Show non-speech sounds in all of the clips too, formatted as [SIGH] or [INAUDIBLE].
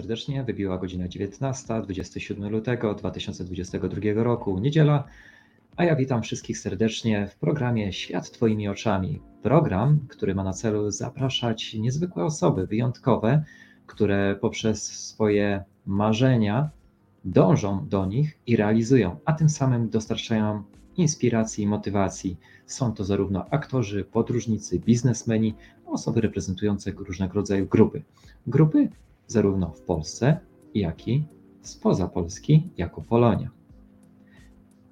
Serdecznie. Wybiła godzina 19, 27 lutego 2022 roku, niedziela, a ja witam wszystkich serdecznie w programie Świat Twoimi oczami. Program, który ma na celu zapraszać niezwykłe osoby, wyjątkowe, które poprzez swoje marzenia dążą do nich i realizują, a tym samym dostarczają inspiracji i motywacji. Są to zarówno aktorzy, podróżnicy, biznesmeni, osoby reprezentujące różnego rodzaju grupy. Grupy zarówno w Polsce, jak i spoza Polski, jako Polonia.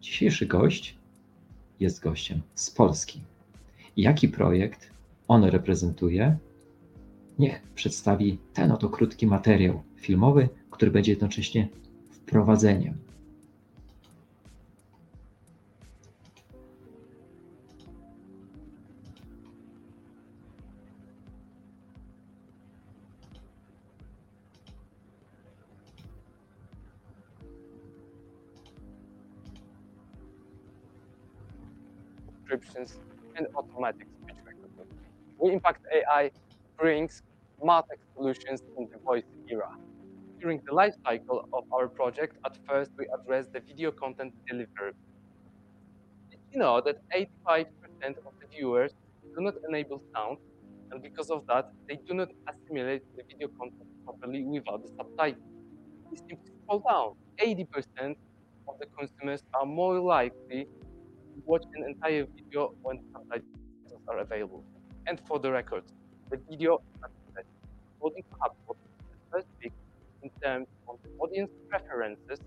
Dzisiejszy gość jest gościem z Polski. Jaki projekt on reprezentuje? Niech przedstawi ten oto krótki materiał filmowy, który będzie jednocześnie wprowadzeniem and automatic speech recognition. We Impact AI brings MarTech solutions in the voice era. During the life cycle of our project, at first we addressed the video content delivery. Did you know that 85% of the viewers do not enable sound, and because of that, they do not assimilate the video content properly without the subtitles. This simply scroll down. 80% of the consumers are more likely watch an entire video when subtitles are available. And for the record, the video is according to HubSpot the first pick in terms of the audience preferences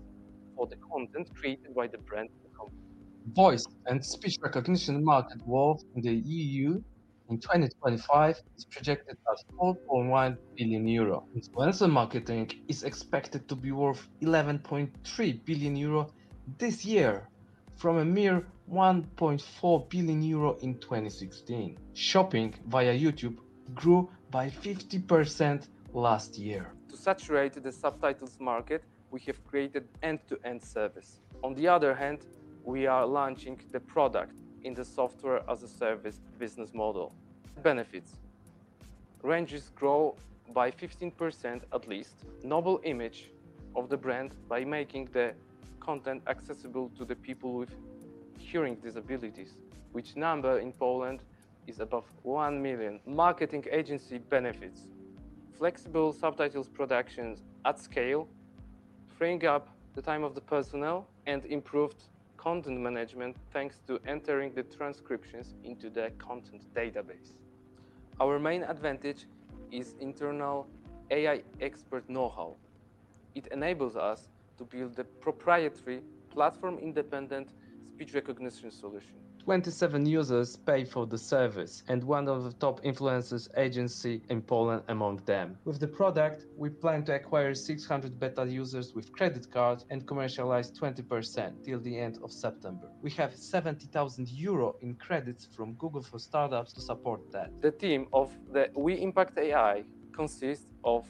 for the content created by the brand and company. Voice and speech recognition market worth in the EU in 2025 is projected at 4.1 billion euro. Influencer marketing is expected to be worth 11.3 billion euro this year from a mere 1.4 billion euro in 2016. Shopping via YouTube grew by 50% last year. To saturate the subtitles market, we have created end-to-end service. On the other hand, we are launching the product in the software as a service business model. Benefits. Ranges grow by 15% at least. Noble image of the brand by making the content accessible to the people with hearing disabilities, which number in Poland is above 1 million. Marketing agency benefits, flexible subtitles productions at scale, freeing up the time of the personnel and improved content management thanks to entering the transcriptions into the content database. Our main advantage is internal AI expert know-how. It enables us to build a proprietary platform independent speech recognition solution. 27 users pay for the service and one of the top influencers agency in Poland among them. With the product, we plan to acquire 600 beta users with credit card and commercialize 20% till the end of September. We have 70,000 euro in credits from Google for Startups to support that. The team of the We Impact AI consists of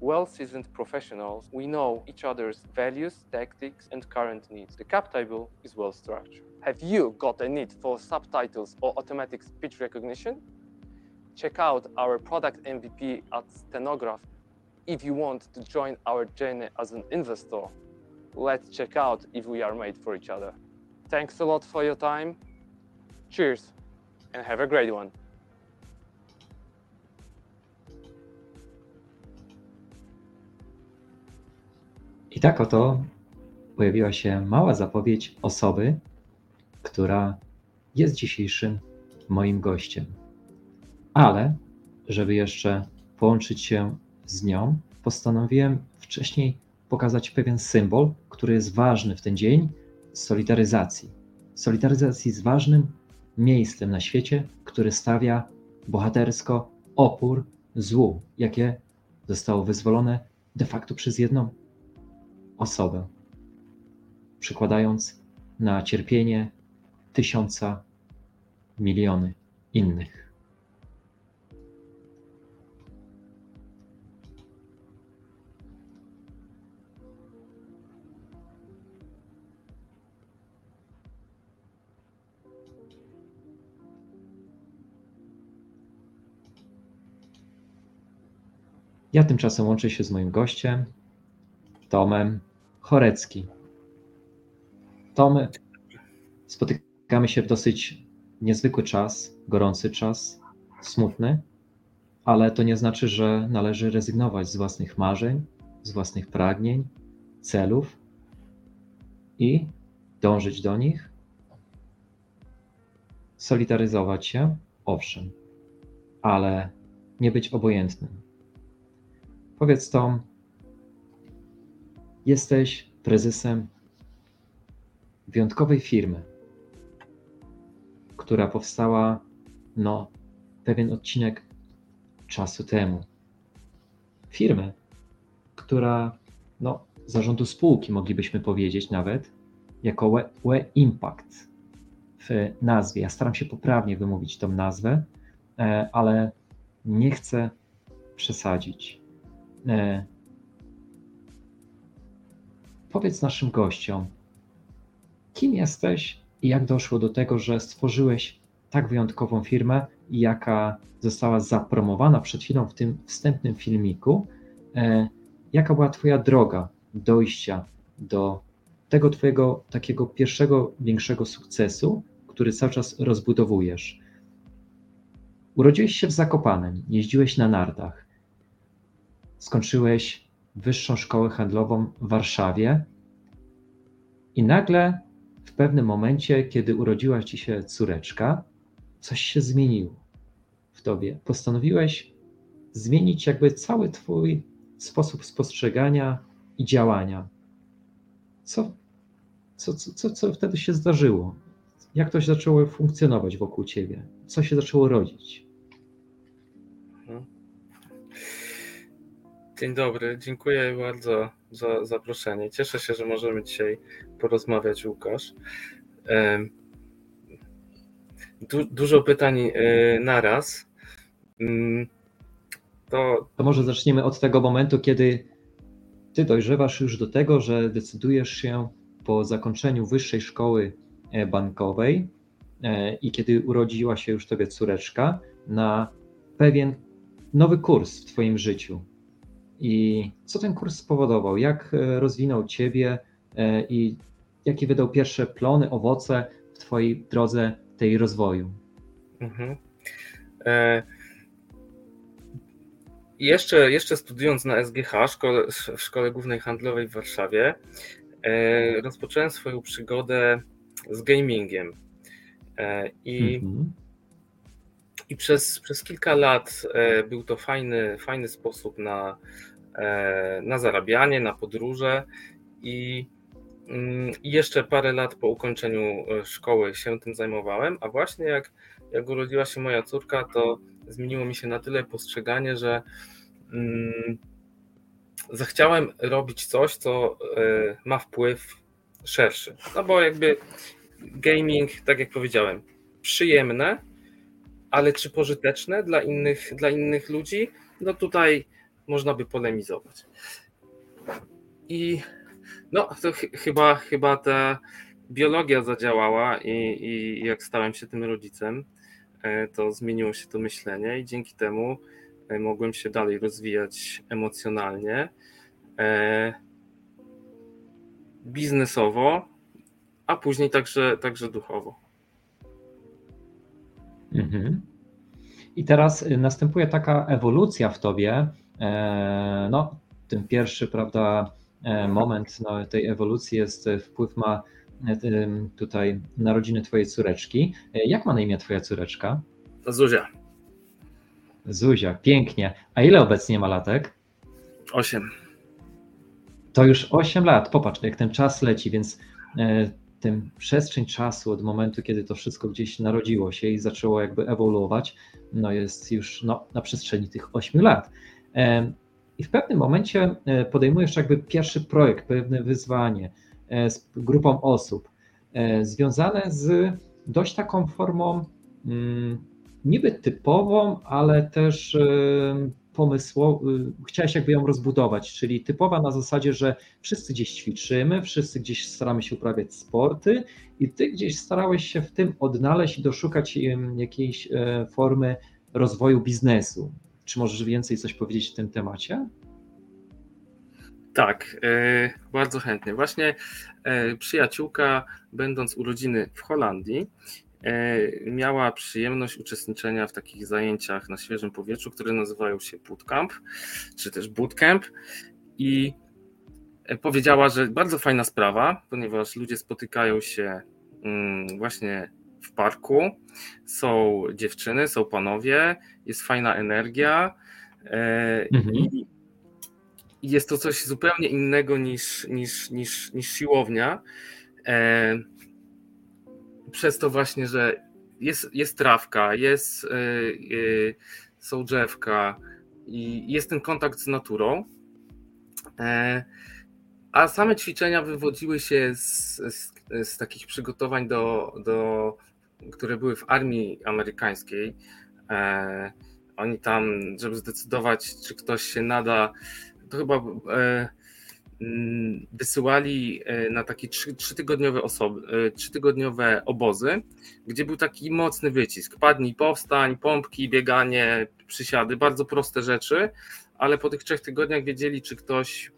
well-seasoned professionals, we know each other's values, tactics, and current needs. The cap table is well structured. Have you got a need for subtitles or automatic speech recognition? Check out our product MVP at Stenograph. If you want to join our journey as an investor, let's check out if we are made for each other. Thanks a lot for your time. Cheers and have a great one. I tak oto pojawiła się mała zapowiedź osoby, która jest dzisiejszym moim gościem. Ale, żeby jeszcze połączyć się z nią, postanowiłem wcześniej pokazać pewien symbol, który jest ważny w ten dzień solidaryzacji. Solidaryzacji z ważnym miejscem na świecie, który stawia bohatersko opór złu, jakie zostało wyzwolone de facto przez jedną osobę, przykładając na cierpienie tysiąca, miliony innych. Ja tymczasem łączę się z moim gościem, Tomem Chorecki. Tom, spotykamy się w dosyć niezwykły czas, gorący czas, smutny, ale to nie znaczy, że należy rezygnować z własnych marzeń, z własnych pragnień, celów i dążyć do nich, solidaryzować się, owszem, ale nie być obojętnym. Powiedz Tom, jesteś prezesem wyjątkowej firmy, która powstała no, pewien odcinek czasu temu. Firmy, która no, zarządu spółki, moglibyśmy powiedzieć nawet, jako We, We Impact w nazwie. Ja staram się poprawnie wymówić tą nazwę, e, ale nie chcę przesadzić. Powiedz naszym gościom, kim jesteś i jak doszło do tego, że stworzyłeś tak wyjątkową firmę, jaka została zapromowana przed chwilą w tym wstępnym filmiku. E, jaka była Twoja droga dojścia do tego Twojego takiego pierwszego większego sukcesu, który cały czas rozbudowujesz? Urodziłeś się w Zakopanem, jeździłeś na nartach, skończyłeś wyższą szkołę handlową w Warszawie i nagle w pewnym momencie, kiedy urodziła ci się córeczka, coś się zmieniło w tobie. Postanowiłeś zmienić jakby cały twój sposób spostrzegania i działania. Co, co, co, co, wtedy się zdarzyło? Jak to się zaczęło funkcjonować wokół ciebie? Co się zaczęło rodzić? Dzień dobry, dziękuję bardzo za zaproszenie. Cieszę się, że możemy dzisiaj porozmawiać, Łukasz. Du dużo pytań e, naraz. Mm, to... to może zaczniemy od tego momentu, kiedy ty dojrzewasz już do tego, że decydujesz się po zakończeniu wyższej szkoły e, bankowej e, i kiedy urodziła się już tobie córeczka, na pewien nowy kurs w twoim życiu. I co ten kurs spowodował? Jak rozwinął ciebie i jakie wydał pierwsze plony, owoce w twojej drodze tej rozwoju? Mhm. E jeszcze, jeszcze studiując na SGH, szkole, w Szkole Głównej Handlowej w Warszawie, e, rozpocząłem swoją przygodę z gamingiem. E, I, mhm. I przez, przez kilka lat e, był to fajny, fajny sposób na, e, na zarabianie, na podróże. I, mm, I jeszcze parę lat po ukończeniu e, szkoły się tym zajmowałem, a właśnie jak, jak urodziła się moja córka, to zmieniło mi się na tyle postrzeganie, że mm, zachciałem robić coś, co y, ma wpływ szerszy. No bo jakby gaming, tak jak powiedziałem, przyjemne, ale czy pożyteczne dla innych, dla innych ludzi? No tutaj można by polemizować. I no, to ch chyba, chyba ta biologia zadziałała i, i jak stałem się tym rodzicem, E, to zmieniło się to myślenie i dzięki temu e, mogłem się dalej rozwijać emocjonalnie, e, biznesowo, a później także, także duchowo. Mhm. I teraz następuje taka ewolucja w tobie. No, ten pierwszy, prawda, moment no, tej ewolucji jest wpływ ma tutaj narodziny twojej córeczki. E, jak ma na imię twoja córeczka? Zuzia. Zuzia, pięknie. A ile obecnie ma latek? Osiem. To już osiem lat. Popatrz, jak ten czas leci, więc e, ten przestrzeń czasu od momentu, kiedy to wszystko gdzieś narodziło się i zaczęło jakby ewoluować, no jest już no, na przestrzeni tych ośmiu lat. E, I w pewnym momencie podejmujesz jakby pierwszy projekt, pewne wyzwanie, E, z grupą osób, e, związane z dość taką formą mm, niby typową, ale też e, pomysłową, chciałeś jakby ją rozbudować, czyli typowa na zasadzie, że wszyscy gdzieś ćwiczymy, wszyscy gdzieś staramy się uprawiać sporty i ty gdzieś starałeś się w tym odnaleźć i doszukać jakiejś formy rozwoju biznesu. Czy możesz więcej coś powiedzieć w tym temacie? Tak, e, bardzo chętnie. Właśnie e, przyjaciółka, będąc urodziny w Holandii, e, miała przyjemność uczestniczenia w takich zajęciach na świeżym powietrzu, które nazywają się bootcamp, czy też bootcamp i powiedziała, że bardzo fajna sprawa, ponieważ ludzie spotykają się mm, właśnie w parku, są dziewczyny, są panowie, jest fajna energia mhm. i jest to coś zupełnie innego niż, niż, niż, niż siłownia. Przez to właśnie, że jest, jest trawka, jest, e, są drzewka i jest ten kontakt z naturą. E, a same ćwiczenia wywodziły się z, z, z takich przygotowań, do, do, które były w armii amerykańskiej. E, oni tam, żeby zdecydować, czy ktoś się nada to chyba e, wysyłali e, na takie trzy, trzytygodniowe osoby, e, trzytygodniowe obozy, gdzie był taki mocny wycisk. Padnij, powstań, pompki, bieganie, przysiady, bardzo proste rzeczy, ale po tych trzech tygodniach wiedzieli, czy ktoś,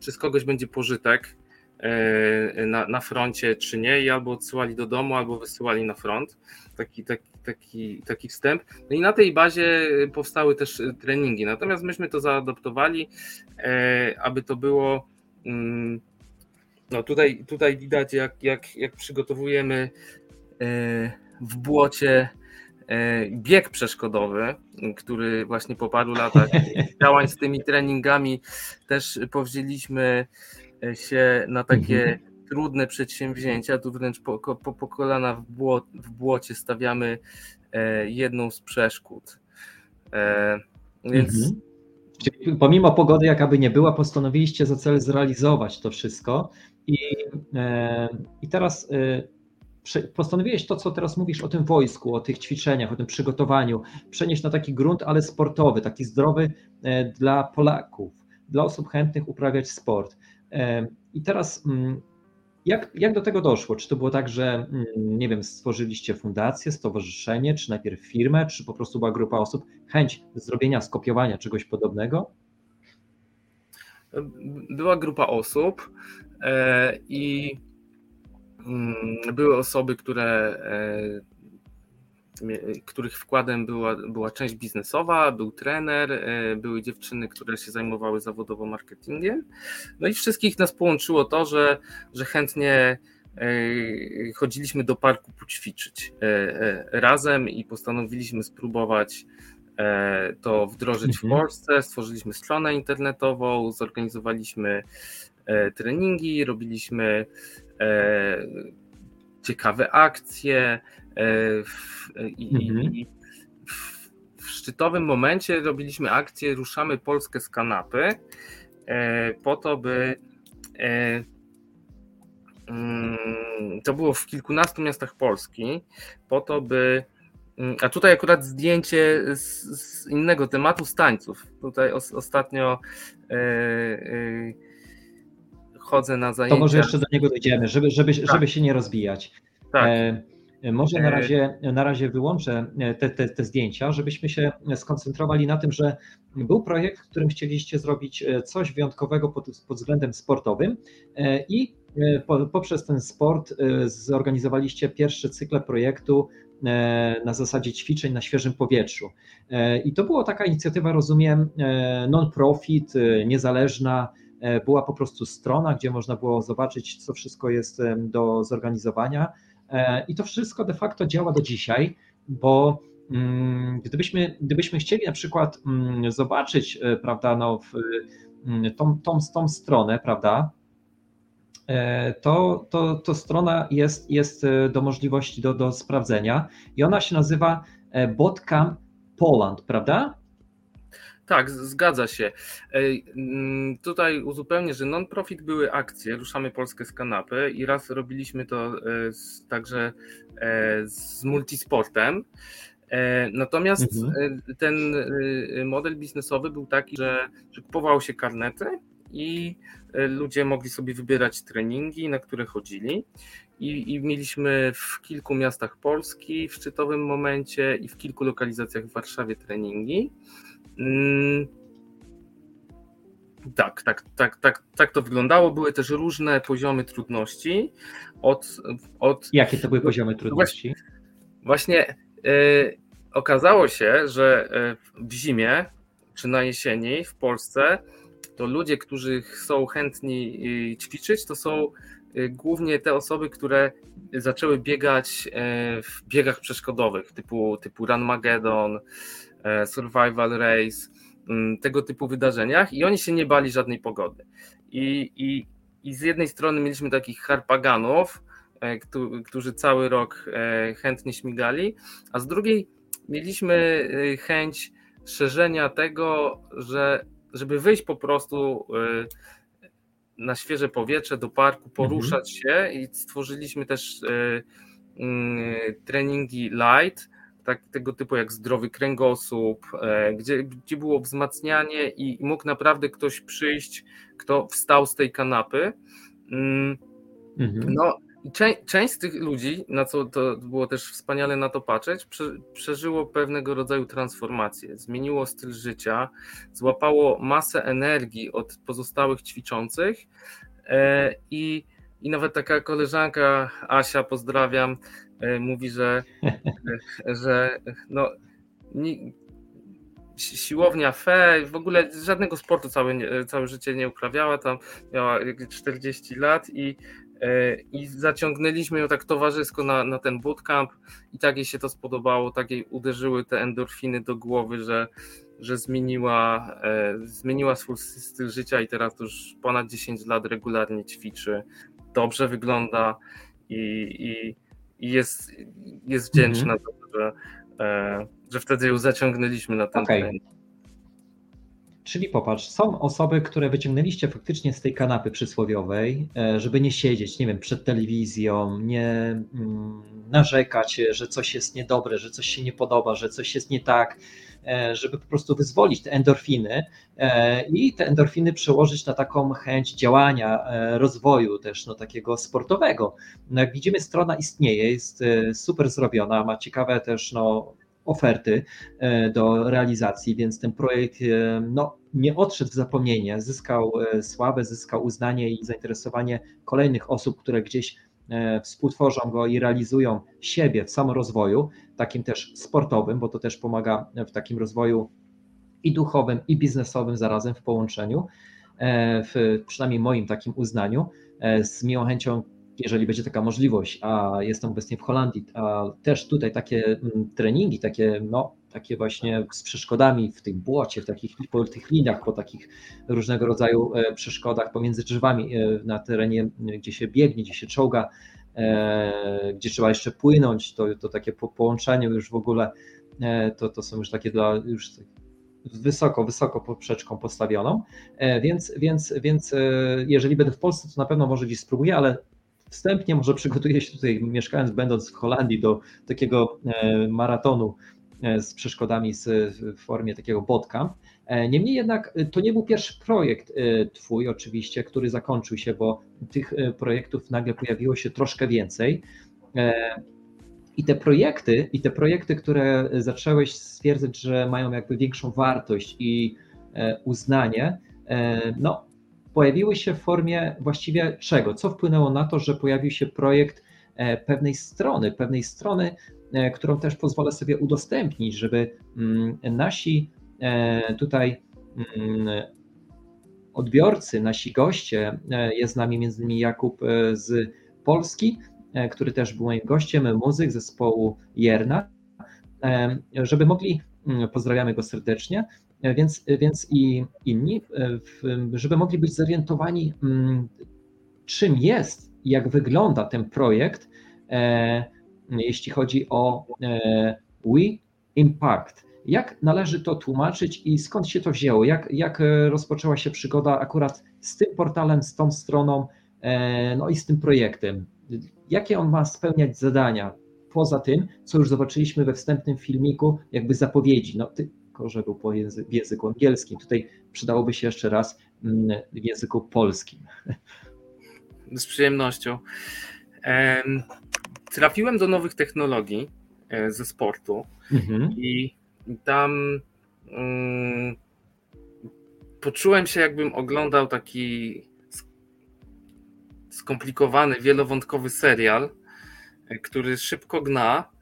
czy z kogoś będzie pożytek na, na froncie, czy nie, i albo odsyłali do domu, albo wysyłali na front. Taki, taki, taki, taki wstęp. No i na tej bazie powstały też treningi. Natomiast myśmy to zaadoptowali, e, aby to było. Mm, no tutaj, tutaj widać, jak, jak, jak przygotowujemy e, w błocie e, bieg przeszkodowy, który właśnie po paru latach [LAUGHS] działań z tymi treningami też powzięliśmy się na takie mhm trudne przedsięwzięcia, tu wręcz po, po, po kolana w, bło, w błocie stawiamy e, jedną z przeszkód. E, więc mhm. Czyli pomimo pogody, jakaby nie była, postanowiliście za cel zrealizować to wszystko. I, e, i teraz e, postanowiłeś to, co teraz mówisz o tym wojsku, o tych ćwiczeniach, o tym przygotowaniu, przenieść na taki grunt, ale sportowy, taki zdrowy e, dla Polaków, dla osób chętnych uprawiać sport. E, I teraz mm, jak, jak do tego doszło? Czy to było tak, że mm, nie wiem, stworzyliście fundację, stowarzyszenie, czy najpierw firmę, czy po prostu była grupa osób, chęć zrobienia, skopiowania czegoś podobnego? Była grupa osób e, i mm, były osoby, które e, których wkładem była, była część biznesowa, był trener, e, były dziewczyny, które się zajmowały zawodowo marketingiem. No i wszystkich nas połączyło to, że, że chętnie e, chodziliśmy do parku poćwiczyć e, razem i postanowiliśmy spróbować to wdrożyć w mhm. Polsce. Stworzyliśmy stronę internetową, zorganizowaliśmy treningi, robiliśmy ciekawe akcje, I, mhm. i w, szczytowym momencie robiliśmy akcję Ruszamy Polskę z kanapy e, po to, by e, mm, to było w kilkunastu miastach Polski, po to, by. Mm, a tutaj akurat zdjęcie z, z innego tematu z tańców. Tutaj os, ostatnio e, e, chodzę na zajęcia. To może jeszcze do niego dojdziemy, żeby, żeby, tak. żeby się nie rozbijać. Tak. E, może na e, razie, na razie wyłączę e, te, te, te, zdjęcia, żebyśmy się skoncentrowali na tym, że był projekt, w którym chcieliście zrobić e, coś wyjątkowego pod, pod względem sportowym i po, poprzez ten sport zorganizowaliście pierwszy cykl projektu na zasadzie ćwiczeń na świeżym powietrzu. I to była taka inicjatywa, rozumiem, non-profit, niezależna, była po prostu strona, gdzie można było zobaczyć, co wszystko jest do zorganizowania E, I to wszystko de facto działa do dzisiaj, bo mm, gdybyśmy, gdybyśmy chcieli na przykład mm, zobaczyć, e, prawda, no, w, mm, tą, tą, tą stronę, prawda, e, to, to, to strona jest, jest do możliwości do, do sprawdzenia i ona się nazywa Botcamp Poland, prawda? Tak, zgadza się. Mm, tutaj uzupełnię, że non-profit były akcje, ruszamy Polskę z kanapy i raz robiliśmy to e, z, także e, z multisportem. E, natomiast mhm. ten model biznesowy był taki, że, że kupowało się karnety i ludzie mogli sobie wybierać treningi, na które chodzili. I, I, mieliśmy w kilku miastach Polski w szczytowym momencie i w kilku lokalizacjach w Warszawie treningi. Mm, tak, tak, tak, tak, tak to wyglądało. Były też różne poziomy trudności. Od, od... Jakie to były poziomy trudności? Właśnie y, okazało się, że w zimie czy na jesieni w Polsce to ludzie, którzy są chętni ćwiczyć, to są Y, głównie te osoby, które zaczęły biegać e, w biegach przeszkodowych typu, typu Run Mageddon, e, Survival Race, mm, tego typu wydarzeniach i oni się nie bali żadnej pogody. I, i, i z jednej strony mieliśmy takich harpaganów, e, którzy cały rok chętnie śmigali, a z drugiej mieliśmy chęć szerzenia tego, że żeby wyjść po prostu na świeże powietrze, do parku, poruszać mhm. się i stworzyliśmy też y, treningi light, tak, tego typu jak zdrowy kręgosłup, y, gdzie, gdzie było wzmacnianie i, i mógł naprawdę ktoś przyjść, kto wstał z tej kanapy. Mm, mhm. No, Czę, część z tych ludzi, na co to było też wspaniale na to patrzeć, prze, przeżyło pewnego rodzaju transformację, zmieniło styl życia, złapało masę energii od pozostałych ćwiczących e, i, i nawet taka koleżanka Asia, pozdrawiam, e, mówi, że, e, że no, siłownia fe, w ogóle żadnego sportu całe, całe życie nie uprawiała, tam miała 40 lat i E, I zaciągnęliśmy ją tak towarzysko na, na ten bootcamp i tak jej się to spodobało, tak jej uderzyły te endorfiny do głowy, że, że zmieniła, e, zmieniła swój styl życia i teraz już ponad 10 lat regularnie ćwiczy, dobrze wygląda i, i, i jest, jest wdzięczna za to, że, e, że wtedy ją zaciągnęliśmy na ten okay. Czyli popatrz, są osoby, które wyciągnęliście faktycznie z tej kanapy przysłowiowej, e, żeby nie siedzieć, nie wiem, przed telewizją, nie mm, narzekać, że coś jest niedobre, że coś się nie podoba, że coś jest nie tak, żeby po prostu wyzwolić te endorfiny e, i te endorfiny przełożyć na taką chęć działania, rozwoju też no, takiego sportowego. No, jak widzimy, strona istnieje, jest super zrobiona, ma ciekawe też no, oferty e, do realizacji, więc ten projekt e, no, nie odszedł w zapomnienie, zyskał e, sławę, zyskał uznanie i zainteresowanie kolejnych osób, które gdzieś współtworzą go i realizują siebie w samorozwoju, takim też sportowym, bo to też pomaga w takim rozwoju i duchowym, i biznesowym zarazem w połączeniu, w przynajmniej moim takim uznaniu. Z miłą chęcią jeżeli będzie taka możliwość, a jestem obecnie w Holandii, a też tutaj takie mm, treningi, takie, no, takie właśnie z przeszkodami w tym błocie, w takich, po tych liniach, po takich różnego rodzaju e, przeszkodach pomiędzy drzewami e, na terenie, gdzie się biegnie, gdzie się czołga, e, gdzie trzeba jeszcze płynąć, to, to takie po połączenie już w ogóle, to, to są już takie dla już wysoko, wysoko poprzeczką postawioną, więc, więc, więc jeżeli będę w Polsce, to na pewno może gdzieś spróbuję, ale wstępnie może przygotuję się tutaj, mieszkając, będąc w Holandii, do takiego e, maratonu e, z przeszkodami w formie takiego bootcamp. E, niemniej jednak to nie był pierwszy projekt Twój, oczywiście, który zakończył się, bo tych projektów nagle pojawiło się troszkę więcej. I te projekty, i te projekty, które zacząłeś stwierdzać, że mają jakby większą wartość i uznanie, no pojawiły się w formie właściwie czego? Co wpłynęło na to, że pojawił się projekt e, pewnej strony, pewnej strony, e, którą też pozwolę sobie udostępnić, żeby mm, nasi e, tutaj mm, odbiorcy, nasi goście, jest z nami między innymi Jakub z Polski, który też był moim gościem, muzyk zespołu Jerna, żeby mogli, mm, pozdrawiamy go serdecznie, więc, e, więc i inni, e, żeby mogli być zorientowani, mm, czym jest jak wygląda ten projekt, jeśli chodzi o We Impact. Jak należy to tłumaczyć i skąd się to wzięło? Jak, jak rozpoczęła się przygoda akurat z tym portalem, z tą stroną, no i z tym projektem? Jakie on ma spełniać zadania? Poza tym, co już zobaczyliśmy we wstępnym filmiku, jakby zapowiedzi. No, ty, że był po języ w języku angielskim. Tutaj przydałoby się jeszcze raz mm, w języku polskim. [LAUGHS] Z przyjemnością. Trafiłem do nowych technologii e, ze sportu mhm. i tam mm, poczułem się, jakbym oglądał taki skomplikowany, wielowątkowy serial, który szybko gna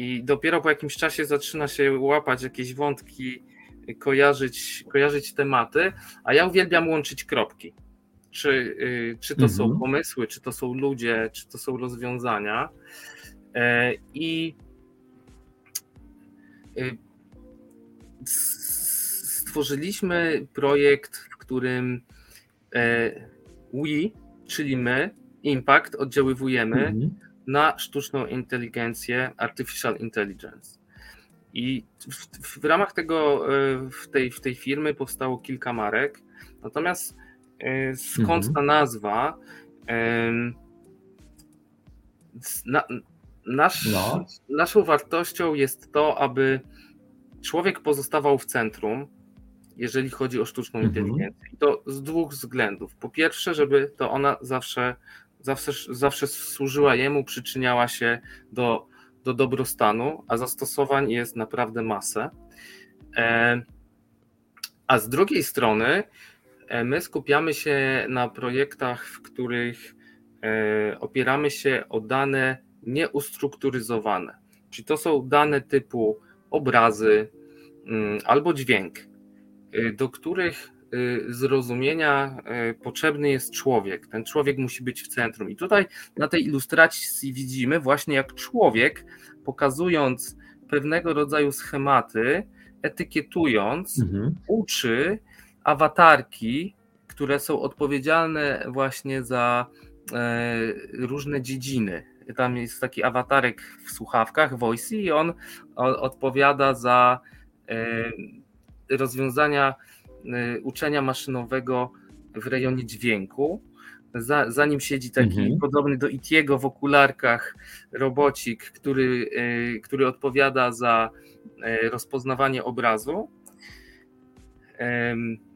i dopiero po jakimś czasie zaczyna się łapać jakieś wątki, kojarzyć, kojarzyć tematy, a ja uwielbiam łączyć kropki. Czy, y, czy to mhm. są pomysły, czy to są ludzie, czy to są rozwiązania. E, I y, stworzyliśmy projekt, w którym we, czyli my, Impact, oddziaływujemy mhm. Na sztuczną inteligencję, artificial intelligence. I w, w, ramach tego, e, w tej, w tej firmy powstało kilka marek. Natomiast e, skąd mhm. ta nazwa? Na, nasz, no. Naszą wartością jest to, aby człowiek pozostawał w centrum, jeżeli chodzi o sztuczną mhm. inteligencję. I to z dwóch względów. Po pierwsze, żeby to ona zawsze, zawsze, zawsze służyła jemu, przyczyniała się do, do dobrostanu, a zastosowań jest naprawdę masę. E, a z drugiej strony, e, my skupiamy się na projektach, w których e, opieramy się o dane nieustrukturyzowane. Czyli to są dane typu obrazy mm, albo dźwięk, y, do których zrozumienia y, potrzebny jest człowiek. Ten człowiek musi być w centrum. I tutaj na tej ilustracji widzimy właśnie jak człowiek, pokazując pewnego rodzaju schematy, etykietując, mhm. uczy awatarki, które są odpowiedzialne właśnie za e, różne dziedziny tam jest taki awatarek w słuchawkach, voice i on odpowiada za e, rozwiązania uczenia maszynowego w rejonie dźwięku. Za, za nim siedzi taki mhm. podobny do Itiego w okularkach robocik, który, e, który odpowiada za rozpoznawanie obrazu.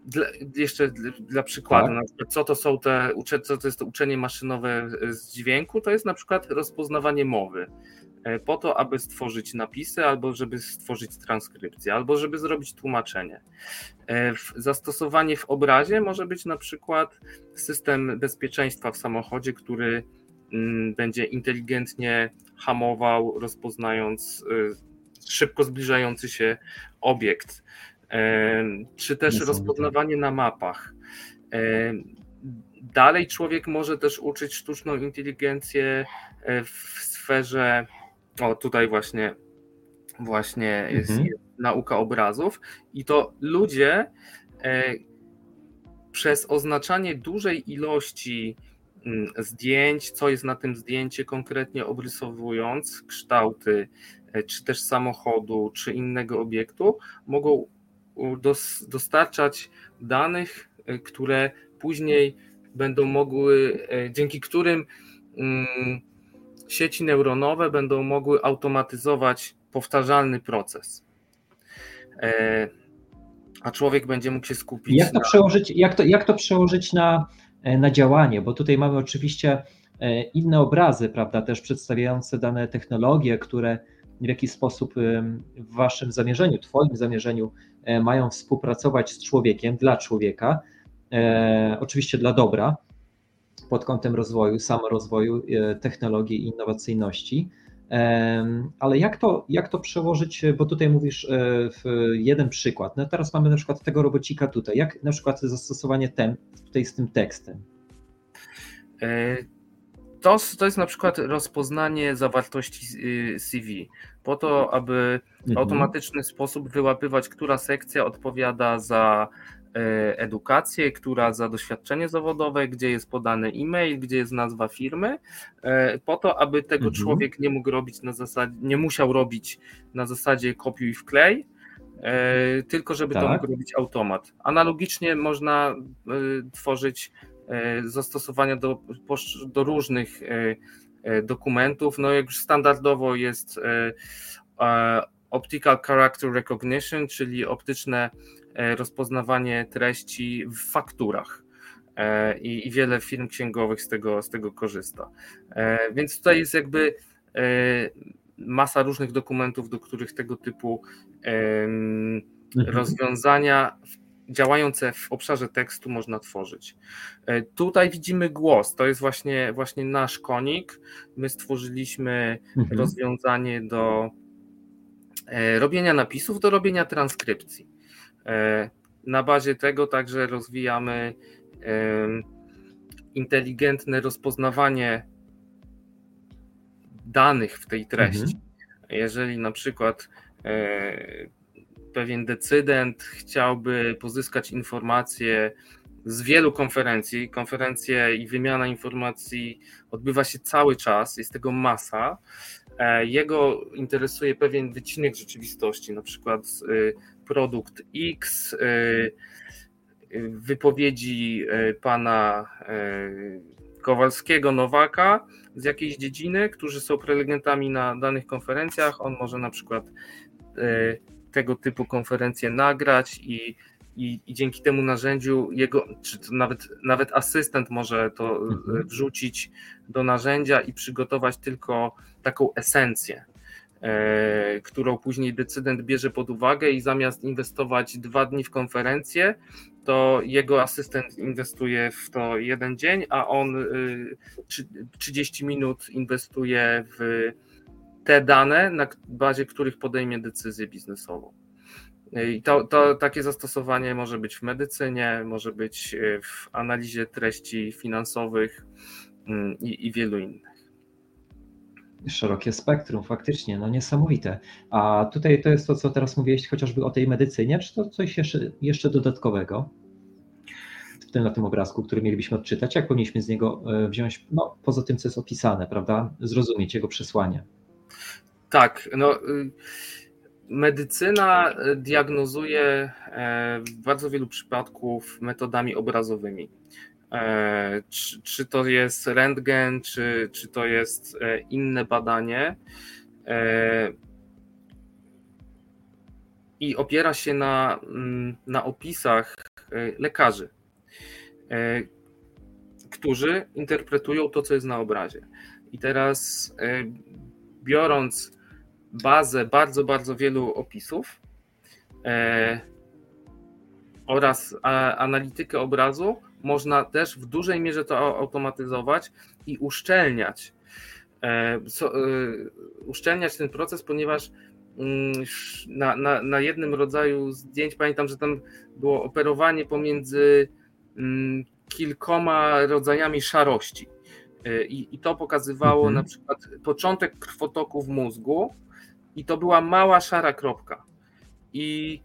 Dla, jeszcze dla przykładu, tak. na przykład, co to są te, co to jest to uczenie maszynowe z dźwięku, to jest na przykład rozpoznawanie mowy po to, aby stworzyć napisy, albo żeby stworzyć transkrypcję, albo żeby zrobić tłumaczenie. E, zastosowanie w obrazie może być na przykład system bezpieczeństwa w samochodzie, który mm, będzie inteligentnie hamował, rozpoznając e, szybko zbliżający się obiekt czy też rozpoznawanie na mapach. Dalej człowiek może też uczyć sztuczną inteligencję e, w sferze, o tutaj właśnie, właśnie jest, mhm. jest nauka obrazów i to ludzie e, przez oznaczanie dużej ilości mm, zdjęć, co jest na tym zdjęcie konkretnie obrysowując, kształty, e, czy też samochodu, czy innego obiektu, mogą dostarczać danych, e, które później będą mogły, e, dzięki którym mm, sieci neuronowe będą mogły automatyzować powtarzalny proces. E, a człowiek będzie mógł się skupić. Jak to, na... przełożyć, jak to, jak to przełożyć na, na działanie? Bo tutaj mamy oczywiście inne obrazy, prawda, też przedstawiające dane technologie, które w jakiś sposób w waszym zamierzeniu, twoim zamierzeniu e, mają współpracować z człowiekiem, dla człowieka, e, oczywiście dla dobra, pod kątem rozwoju, samorozwoju, e, technologii i innowacyjności. Ale jak to, jak to przełożyć, bo tutaj mówisz w jeden przykład. No teraz mamy na przykład tego robocika tutaj. Jak na przykład zastosowanie tem, tutaj z tym tekstem? To, to jest na przykład rozpoznanie zawartości y, CV, po to, aby w mhm. automatyczny sposób wyłapywać, która sekcja odpowiada za e, edukację, która za doświadczenie zawodowe, gdzie jest podany e-mail, gdzie jest nazwa firmy, e, po to, aby tego mhm. człowiek nie mógł robić na zasadzie, nie musiał robić na zasadzie kopiuj w klej, e, tylko żeby tak. to mógł robić automat. Analogicznie można tworzyć E, zastosowania do, do różnych e, e, dokumentów. No jak już standardowo jest Optical Character Recognition, czyli optyczne rozpoznawanie treści w fakturach. I, I, wiele firm księgowych z tego, z tego korzysta. Więc tutaj jest jakby masa różnych dokumentów, do których tego typu mhm. rozwiązania działające w obszarze tekstu można tworzyć. E, tutaj widzimy głos, to jest właśnie, właśnie nasz konik. My stworzyliśmy mhm. rozwiązanie do e, robienia napisów, do robienia transkrypcji. E, na bazie tego także rozwijamy inteligentne rozpoznawanie danych w tej treści. Mhm. Jeżeli na przykład pewien decydent chciałby pozyskać informacje z wielu konferencji. Konferencje i wymiana informacji odbywa się cały czas, jest tego masa. E, jego interesuje pewien wycinek rzeczywistości, na przykład produkt X, y, wypowiedzi pana Kowalskiego, Nowaka z jakiejś dziedziny, którzy są prelegentami na danych konferencjach. On może na przykład tego typu konferencje nagrać i, i, i, dzięki temu narzędziu jego, czy nawet, nawet asystent może to mhm. wrzucić do narzędzia i przygotować tylko taką esencję, e, którą później decydent bierze pod uwagę i zamiast inwestować dwa dni w konferencję, to jego asystent inwestuje w to jeden dzień, a on y, 30 minut inwestuje w te dane, na bazie których podejmie decyzję biznesową. I to, to, takie zastosowanie może być w medycynie, może być e, w analizie treści finansowych mm, i, i wielu innych. Szerokie spektrum, faktycznie, no niesamowite. A tutaj to jest to, co teraz mówiłeś chociażby o tej medycynie, czy to coś jeszcze, jeszcze dodatkowego? W tym, na tym obrazku, który mielibyśmy odczytać, jak powinniśmy z niego e, wziąć, no poza tym, co jest opisane, prawda, zrozumieć jego przesłanie. Tak, no y, medycyna diagnozuje e, w bardzo wielu przypadków metodami obrazowymi. E, czy, czy to jest rentgen, czy, czy to jest e, inne badanie. I opiera się na, mm, na opisach lekarzy, którzy interpretują to, co jest na obrazie. I teraz biorąc bazę bardzo, bardzo wielu opisów e, oraz analitykę obrazu, można też w dużej mierze to automatyzować i uszczelniać. E, so, e, uszczelniać ten proces, ponieważ mm, na, na, na jednym rodzaju zdjęć pamiętam, że tam było operowanie pomiędzy mm, kilkoma rodzajami szarości. E, I, I, to pokazywało mhm. na przykład początek krwotoku w mózgu, i to była mała szara kropka. I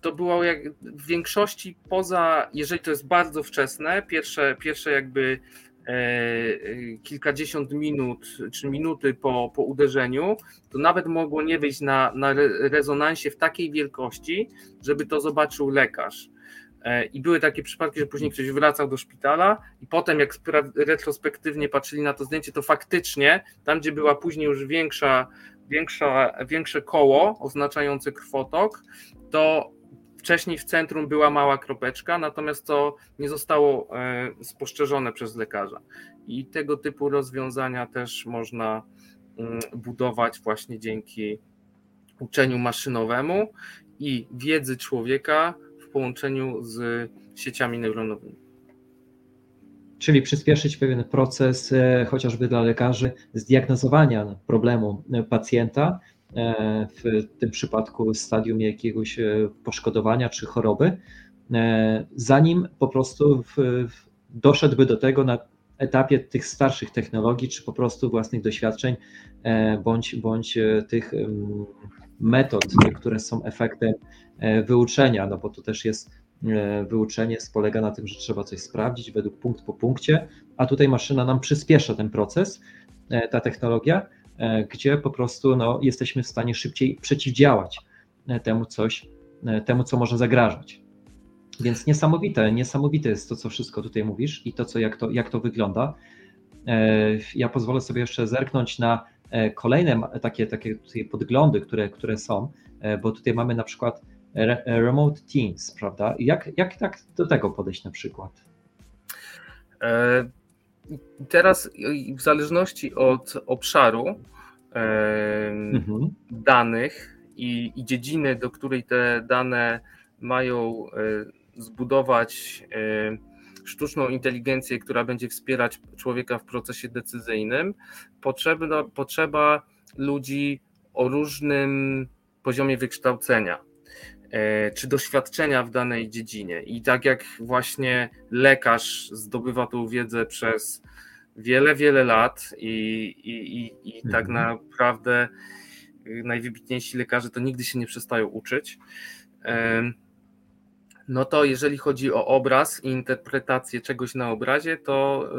to było jak w większości poza, jeżeli to jest bardzo wczesne, pierwsze, pierwsze jakby e, kilkadziesiąt minut czy minuty po, po uderzeniu, to nawet mogło nie wyjść na, na rezonansie w takiej wielkości, żeby to zobaczył lekarz. E, I były takie przypadki, że później ktoś wracał do szpitala i potem jak retrospektywnie patrzyli na to zdjęcie, to faktycznie tam, gdzie była później już większa większa, większe koło oznaczające krwotok, to wcześniej w centrum była mała kropeczka, natomiast to nie zostało e, spostrzeżone przez lekarza. I tego typu rozwiązania też można mm, budować właśnie dzięki uczeniu maszynowemu i wiedzy człowieka w połączeniu z sieciami neuronowymi. Czyli przyspieszyć pewien proces, e, chociażby dla lekarzy, zdiagnozowania problemu e, pacjenta, w tym przypadku stadium jakiegoś poszkodowania czy choroby, zanim po prostu w, w doszedłby do tego na etapie tych starszych technologii, czy po prostu własnych doświadczeń, bądź, bądź tych metod, które są efektem wyuczenia, no bo to też jest E, wyuczenie polega na tym, że trzeba coś sprawdzić według punkt po punkcie, a tutaj maszyna nam przyspiesza ten proces, e, ta technologia, e, gdzie po prostu no, jesteśmy w stanie szybciej przeciwdziałać temu coś, temu, co może zagrażać. Więc niesamowite, niesamowite jest to, co wszystko tutaj mówisz i to, co, jak, to, jak to wygląda. Ja pozwolę sobie jeszcze zerknąć na kolejne takie, takie podglądy, które, które są, bo tutaj mamy na przykład remote teams, prawda? Jak, jak tak do tego podejść na przykład? E, teraz w zależności od obszaru e, mhm. danych i, i dziedziny, do której te dane mają zbudować sztuczną inteligencję, która będzie wspierać człowieka w procesie decyzyjnym, potrzeba, potrzeba ludzi o różnym poziomie wykształcenia e, czy doświadczenia w danej dziedzinie. I tak jak właśnie lekarz zdobywa tą wiedzę przez wiele, wiele lat i, i, i, i tak mhm. naprawdę najwybitniejsi lekarze to nigdy się nie przestają uczyć no to jeżeli chodzi o obraz i interpretację czegoś na obrazie, to,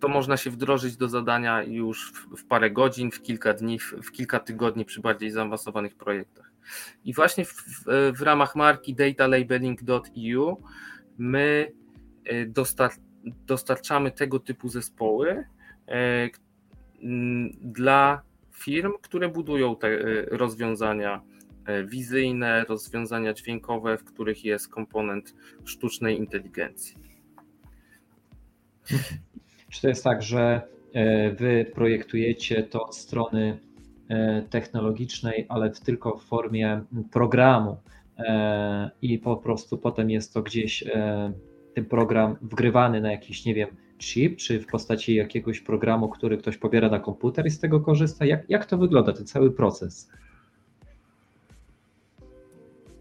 to można się wdrożyć do zadania już w, w parę godzin, w kilka dni, w, w, kilka tygodni przy bardziej zaawansowanych projektach. I właśnie w, w ramach marki datalabelling.eu my y, dostar dostarczamy tego typu zespoły y, dla firm, które budują te rozwiązania E, wizyjne, rozwiązania dźwiękowe, w których jest komponent sztucznej inteligencji. Czy to jest tak, że e, wy projektujecie to od strony e, technologicznej, ale tylko w formie programu i po prostu potem jest to gdzieś ten program wgrywany na jakiś, nie wiem, chip, czy w postaci jakiegoś programu, który ktoś pobiera na komputer i z tego korzysta? Jak, jak to wygląda, ten cały proces?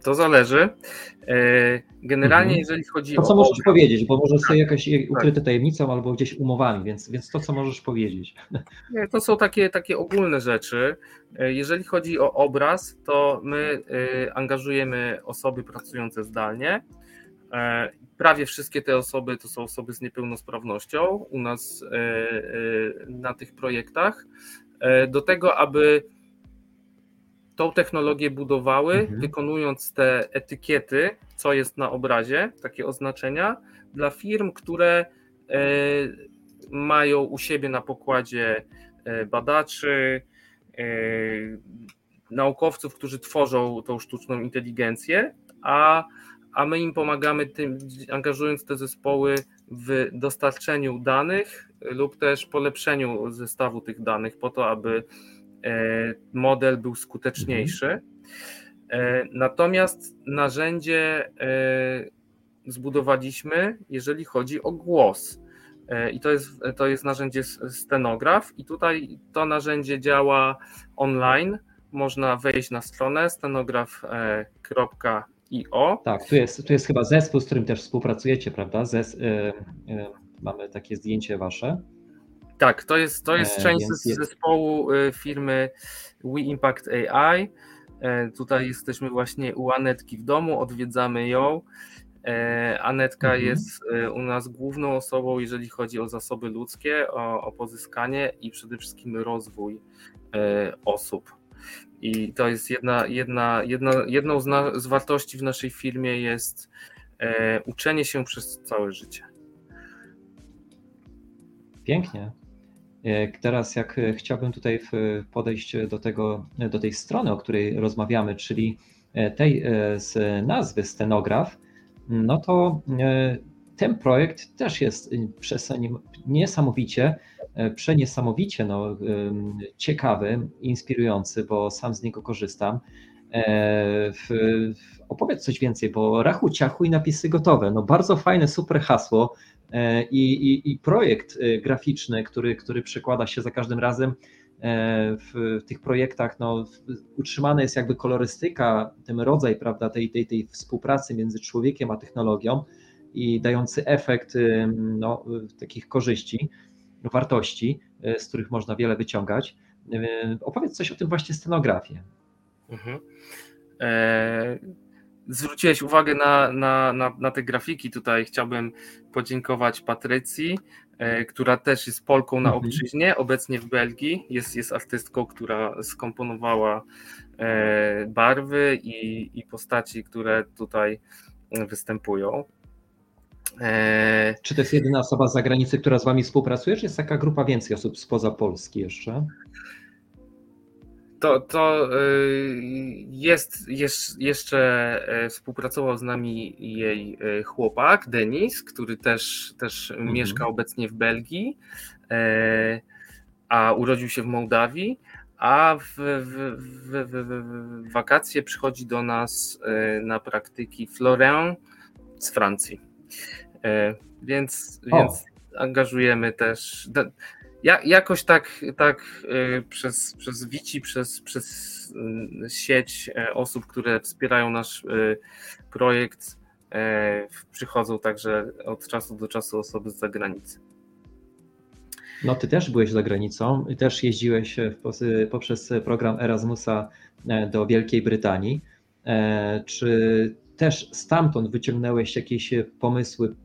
To zależy. E, generalnie, mhm. jeżeli chodzi to, o. To, co możesz powiedzieć, bo może sobie jakaś ukryte tak. tajemnicą albo gdzieś umowami, więc, więc to, co możesz powiedzieć. Nie, to są takie, takie ogólne rzeczy. E, jeżeli chodzi o obraz, to my e, angażujemy osoby pracujące zdalnie. Prawie wszystkie te osoby to są osoby z niepełnosprawnością u nas na tych projektach. Do tego, aby tą technologię budowały, mhm. wykonując te etykiety, co jest na obrazie, takie oznaczenia, dla firm, które e, mają u siebie na pokładzie e, badaczy, e, naukowców, którzy tworzą tą sztuczną inteligencję, a, a my im pomagamy tym, angażując te zespoły w dostarczeniu danych lub też polepszeniu zestawu tych danych po to, aby model był skuteczniejszy. E, natomiast narzędzie e, zbudowaliśmy, jeżeli chodzi o głos. I to jest, to jest narzędzie stenograf, i tutaj to narzędzie działa online. Można wejść na stronę stenograf.io. Tak, tu jest, tu jest chyba zespół, z którym też współpracujecie, prawda? Zes, y, y, mamy takie zdjęcie wasze. Tak, to jest, to jest e, część z zespołu e, firmy We Impact AI. E, tutaj jesteśmy właśnie u Anetki w domu, odwiedzamy ją. Anetka mhm. jest u nas główną osobą, jeżeli chodzi o zasoby ludzkie, o, o pozyskanie i przede wszystkim rozwój osób. I to jest jedna, jedna, jedna, jedną z, na, z wartości w naszej firmie jest uczenie się przez całe życie. Pięknie. E, teraz jak e, chciałbym tutaj podejść do, tego, do tej strony, o której rozmawiamy, czyli e, tej z nazwy Stenograf, no to ten projekt też jest niesamowicie, przeniesamowicie no, ciekawy, inspirujący, bo sam z niego korzystam. Opowiedz coś więcej, bo rachu, ciachu i napisy gotowe. No bardzo fajne, super hasło. E, i, i, i projekt e, graficzny, który, który przekłada się za każdym razem e, w, w tych projektach, no, utrzymana jest jakby kolorystyka, ten rodzaj prawda, tej, tej, tej współpracy między człowiekiem a technologią i dający efekt no, takich korzyści, wartości, z których można wiele wyciągać. Opowiedz coś o tym właśnie scenografii. Mhm. E zwróciłeś uwagę na, na, na, na, te grafiki. Tutaj chciałbym podziękować Patrycji, e, która też jest Polką na mhm. obczyźnie, obecnie w Belgii. Jest, jest artystką, która skomponowała e, barwy i, i postaci, które tutaj występują. Czy to jest jedyna osoba z zagranicy, która z Wami współpracuje, czy jest taka grupa więcej osób spoza Polski jeszcze? To, to y, jest, jest, jeszcze e, współpracował z nami jej e, chłopak, Denis, który też, też mhm. mieszka obecnie w Belgii, e, a urodził się w Mołdawii. a w, w, w, w, wakacje przychodzi do nas na praktyki Florent z Francji. Więc, więc angażujemy też. Ja, jakoś tak, tak przez, przez Wici, przez, przez sieć osób, które wspierają nasz projekt, przychodzą także od czasu do czasu osoby z zagranicy. No, ty też byłeś za granicą też jeździłeś poprzez program Erasmusa e, do Wielkiej Brytanii. E, czy też stamtąd wyciągnąłeś jakieś pomysły,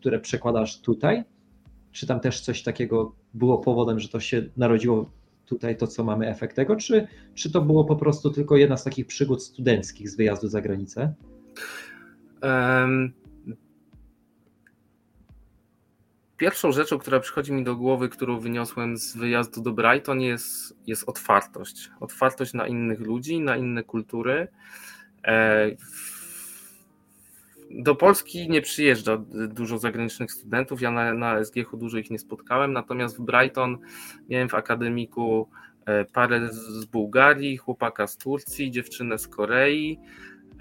które przekładasz tutaj? Czy tam też coś takiego było powodem, że to się narodziło tutaj, to co mamy efekt tego? Czy, czy to było po prostu tylko jedna z takich przygód studenckich z wyjazdu za granicę? Um, Pierwszą rzeczą, która przychodzi mi do głowy, którą wyniosłem z wyjazdu do Brighton, jest, jest otwartość. Otwartość na innych ludzi, na inne kultury. E, do Polski nie przyjeżdża dużo zagranicznych studentów. Ja na, na SGH dużo ich nie spotkałem, natomiast w Brighton miałem w akademiku e, parę z Bułgarii, chłopaka z Turcji, dziewczynę z Korei,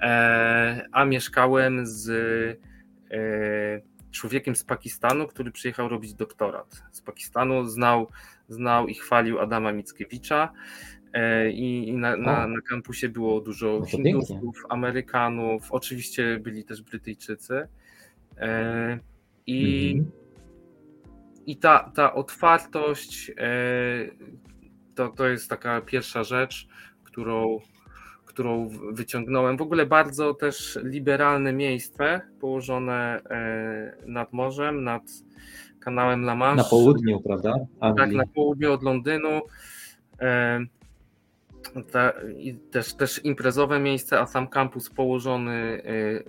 e, a mieszkałem z człowiekiem z Pakistanu, który przyjechał robić doktorat. Z Pakistanu znał, znał i chwalił Adama Mickiewicza. E, I, i na, na, na, kampusie było dużo no Hindusów, Amerykanów, oczywiście byli też Brytyjczycy. E, I, mhm. i ta, ta otwartość e, to, to jest taka pierwsza rzecz, którą, którą wyciągnąłem. W ogóle bardzo też liberalne miejsce położone nad morzem, nad kanałem La Manche. Na południu, prawda? Anglii. Tak, na południu od Londynu. E, i też, też imprezowe miejsce, a sam kampus położony e,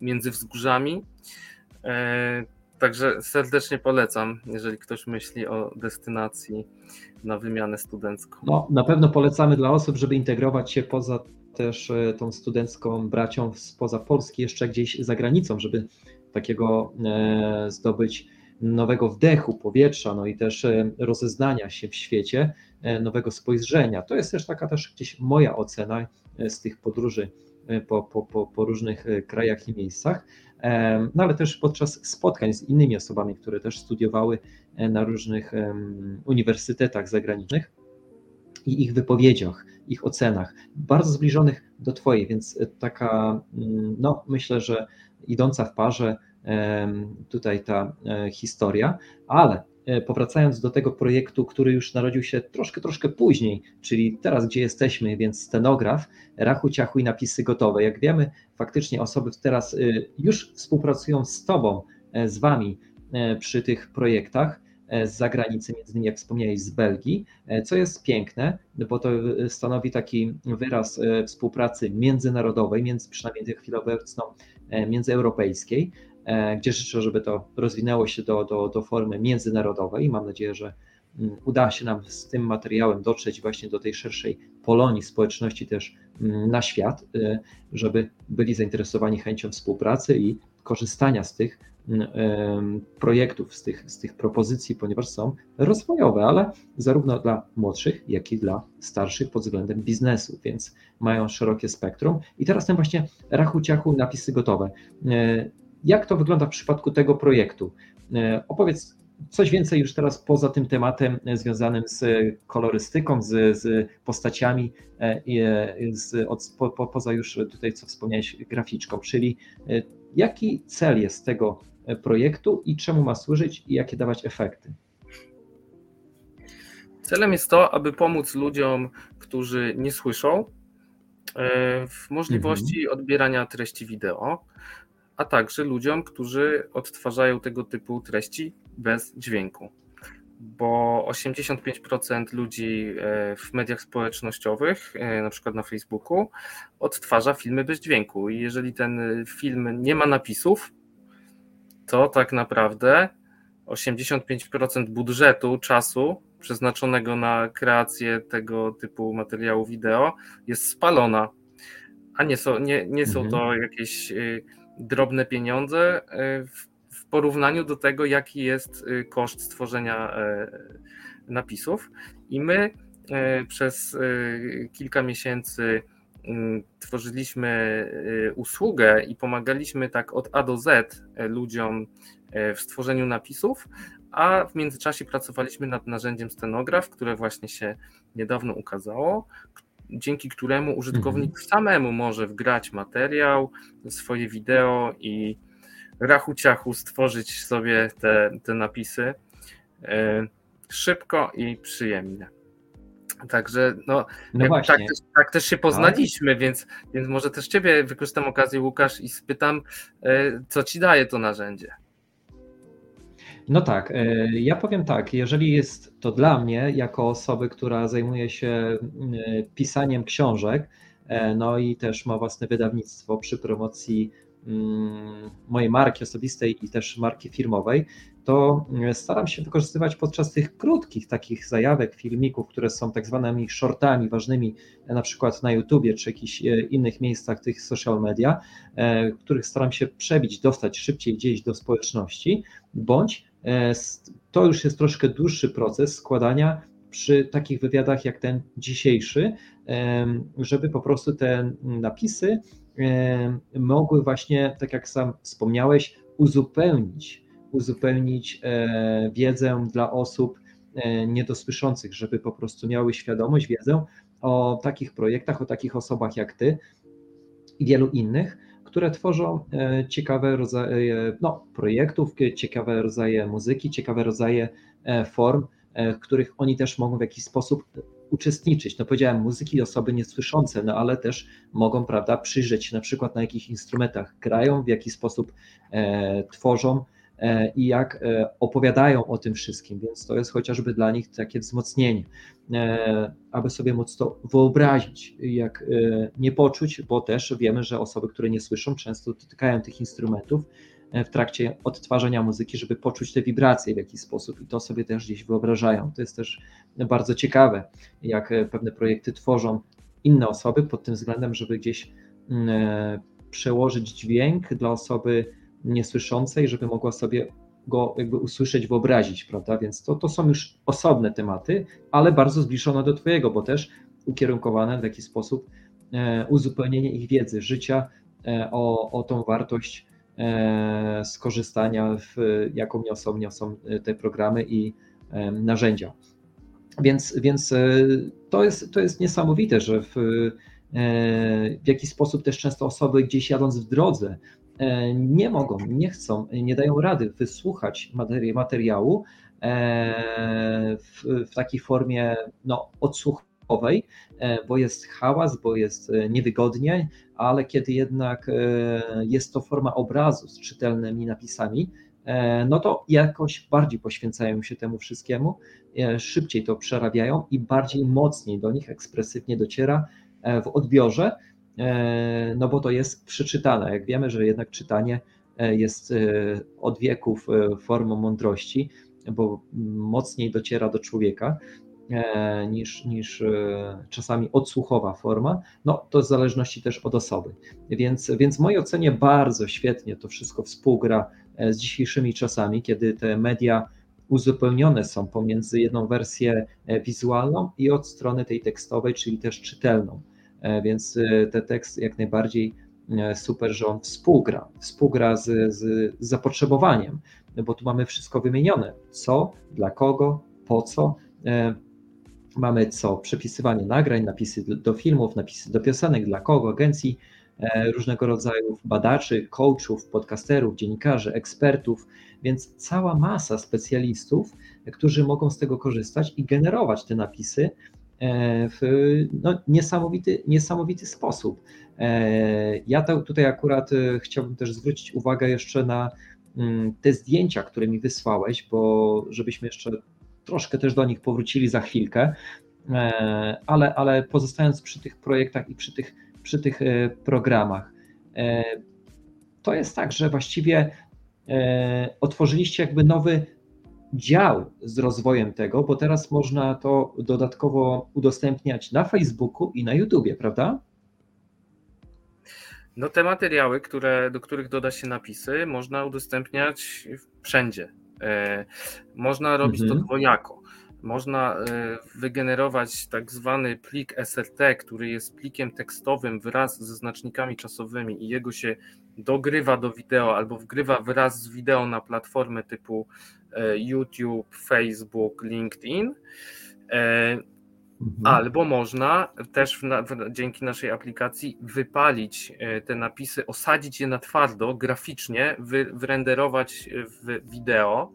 między wzgórzami. Także serdecznie polecam, jeżeli ktoś myśli o destynacji na wymianę studencką. No, na pewno polecamy dla osób, żeby integrować się poza też e, tą studencką bracią spoza Polski, jeszcze gdzieś za granicą, żeby takiego e, zdobyć nowego wdechu powietrza, no i też e, rozeznania się w świecie, nowego spojrzenia. To jest też taka też gdzieś moja ocena z tych podróży po, po, po, po różnych krajach i miejscach, no ale też podczas spotkań z innymi osobami, które też studiowały e, na różnych uniwersytetach zagranicznych i ich wypowiedziach, ich ocenach, bardzo zbliżonych do Twojej, więc taka, mm, no myślę, że idąca w parze tutaj ta e, historia, ale E, powracając do tego projektu, który już narodził się troszkę, troszkę później, czyli teraz, gdzie jesteśmy, więc scenograf, rachu, ciachu i napisy gotowe. Jak wiemy, faktycznie osoby teraz e, już współpracują z Tobą, e, z Wami przy tych projektach z zagranicy, między innymi jak wspomniałeś z Belgii, co jest piękne, bo to stanowi taki wyraz współpracy międzynarodowej, między, przynajmniej chwilę obecną międzyeuropejskiej, E, gdzie życzę, żeby to rozwinęło się do, do, do formy międzynarodowej. Mam nadzieję, że mm, uda się nam z tym materiałem dotrzeć właśnie do tej szerszej Polonii, społeczności też mm, na świat, e, żeby byli zainteresowani chęcią współpracy i korzystania z tych mm, projektów, z tych, z tych propozycji, ponieważ są rozwojowe, ale zarówno dla młodszych, jak i dla starszych pod względem biznesu, więc mają szerokie spektrum. I teraz ten właśnie rachu ciachu napisy gotowe. E, jak to wygląda w przypadku tego projektu? E, opowiedz coś więcej już teraz poza tym tematem związanym z kolorystyką, z, z postaciami, e, z, od, po, po, poza już tutaj, co wspomniałeś, graficzką, czyli e, jaki cel jest tego projektu i czemu ma służyć i jakie dawać efekty? Celem jest to, aby pomóc ludziom, którzy nie słyszą, w możliwości mhm. odbierania treści wideo a także ludziom, którzy odtwarzają tego typu treści bez dźwięku. Bo 85% ludzi e, w mediach społecznościowych, e, na przykład na Facebooku, odtwarza filmy bez dźwięku. I jeżeli ten film nie ma napisów, to tak naprawdę 85% budżetu, czasu przeznaczonego na kreację tego typu materiału wideo jest spalona. A nie są, nie, nie są to mhm. jakieś y, drobne pieniądze e, w porównaniu do tego, jaki jest e, koszt stworzenia e, napisów. I my przez kilka miesięcy mm, tworzyliśmy usługę i pomagaliśmy tak od A do Z ludziom w stworzeniu napisów, a w międzyczasie pracowaliśmy nad narzędziem Stenograf, które właśnie się niedawno ukazało, dzięki któremu użytkownik mhm. samemu może wgrać materiał, swoje wideo i rachu ciachu stworzyć sobie te, te napisy e, szybko i przyjemnie. Także no, no tak, też, tak, też, się poznaliśmy, więc, więc może też Ciebie wykorzystam okazję, Łukasz, i spytam, e, co Ci daje to narzędzie. No tak, e, ja powiem tak, jeżeli jest to dla mnie, jako osoby, która zajmuje się e, pisaniem książek, e, no i też ma własne wydawnictwo przy promocji mm, mojej marki osobistej i też marki firmowej, to staram się wykorzystywać podczas tych krótkich takich zajawek, filmików, które są tak zwanymi shortami ważnymi, na przykład na YouTubie czy jakichś innych miejscach tych social media, których staram się przebić, dostać szybciej gdzieś do społeczności, bądź to już jest troszkę dłuższy proces składania przy takich wywiadach jak ten dzisiejszy, żeby po prostu te napisy mogły właśnie, tak jak sam wspomniałeś, uzupełnić, uzupełnić e, wiedzę dla osób e, niedosłyszących, żeby po prostu miały świadomość, wiedzę o takich projektach, o takich osobach jak ty i wielu innych, które tworzą e, ciekawe rodzaje no, projektów, ciekawe rodzaje muzyki, ciekawe rodzaje e, form, e, w których oni też mogą w jakiś sposób uczestniczyć. No powiedziałem, muzyki osoby niesłyszące, no ale też mogą, prawda, przyjrzeć się na przykład na jakich instrumentach grają, w jaki sposób e, tworzą, E, i jak e, opowiadają o tym wszystkim, więc to jest chociażby dla nich takie wzmocnienie, e, aby sobie móc to wyobrazić, jak nie poczuć, bo też wiemy, że osoby, które nie słyszą, często dotykają tych instrumentów w trakcie odtwarzania muzyki, żeby poczuć te wibracje w jakiś sposób i to sobie też gdzieś wyobrażają. To jest też bardzo ciekawe, jak pewne projekty tworzą inne osoby pod tym względem, żeby gdzieś mm, przełożyć dźwięk dla osoby niesłyszącej, żeby mogła sobie go jakby usłyszeć, wyobrazić, prawda? Więc to, to są już osobne tematy, ale bardzo zbliżone do Twojego, bo też ukierunkowane w jakiś sposób e, uzupełnienie ich wiedzy, życia e, o, o tą wartość e, skorzystania, w, jaką niosą, niosą te programy i narzędzia. Więc, więc to, jest, to jest niesamowite, że w, w jakiś sposób też często osoby gdzieś jadąc w drodze nie mogą, nie chcą, nie dają rady wysłuchać materiału e, w, takiej formie no, odsłuchowej, e, bo jest hałas, bo jest niewygodnie, ale kiedy jednak jest to forma obrazu z czytelnymi napisami, no to jakoś bardziej poświęcają się temu wszystkiemu, szybciej to przerabiają i bardziej mocniej do nich ekspresywnie dociera w odbiorze, E, no bo to jest przeczytane. Jak wiemy, że jednak czytanie e, jest e, od wieków formą mądrości, bo mocniej dociera do człowieka niż, niż czasami odsłuchowa forma, no to w zależności też od osoby. Więc, więc w mojej ocenie bardzo świetnie to wszystko współgra z dzisiejszymi czasami, kiedy te media uzupełnione są pomiędzy jedną wersję wizualną i od strony tej tekstowej, czyli też czytelną. E, więc e, te teksty jak najbardziej e, super, że on współgra, współgra z, z, zapotrzebowaniem, bo tu mamy wszystko wymienione, co, dla kogo, po co, mamy co, przepisywanie nagrań, napisy do filmów, napisy do piosenek, dla kogo, agencji różnego rodzaju, badaczy, coachów, podcasterów, dziennikarzy, ekspertów, więc cała masa specjalistów, którzy mogą z tego korzystać i generować te napisy w no, niesamowity, niesamowity sposób. E, ja to, tutaj akurat e, chciałbym też zwrócić uwagę jeszcze na mm, te zdjęcia, które mi wysłałeś, bo żebyśmy jeszcze troszkę też do nich powrócili za chwilkę, ale, ale pozostając przy tych projektach i przy tych, przy tych programach. To jest tak, że właściwie otworzyliście jakby nowy dział z rozwojem tego, bo teraz można to dodatkowo udostępniać na Facebooku i na YouTubie, prawda? No te materiały, które, do których doda się napisy, można udostępniać wszędzie. E, można robić mhm. to dwojako. Można e, wygenerować tak zwany plik SRT, który jest plikiem tekstowym wraz ze znacznikami czasowymi i jego się dogrywa do wideo albo wgrywa wraz z wideo na platformy typu e, YouTube, Facebook, LinkedIn. E, mhm. Albo można też dzięki naszej aplikacji wypalić te napisy, osadzić je na twardo, graficznie, wy, wyrenderować w wideo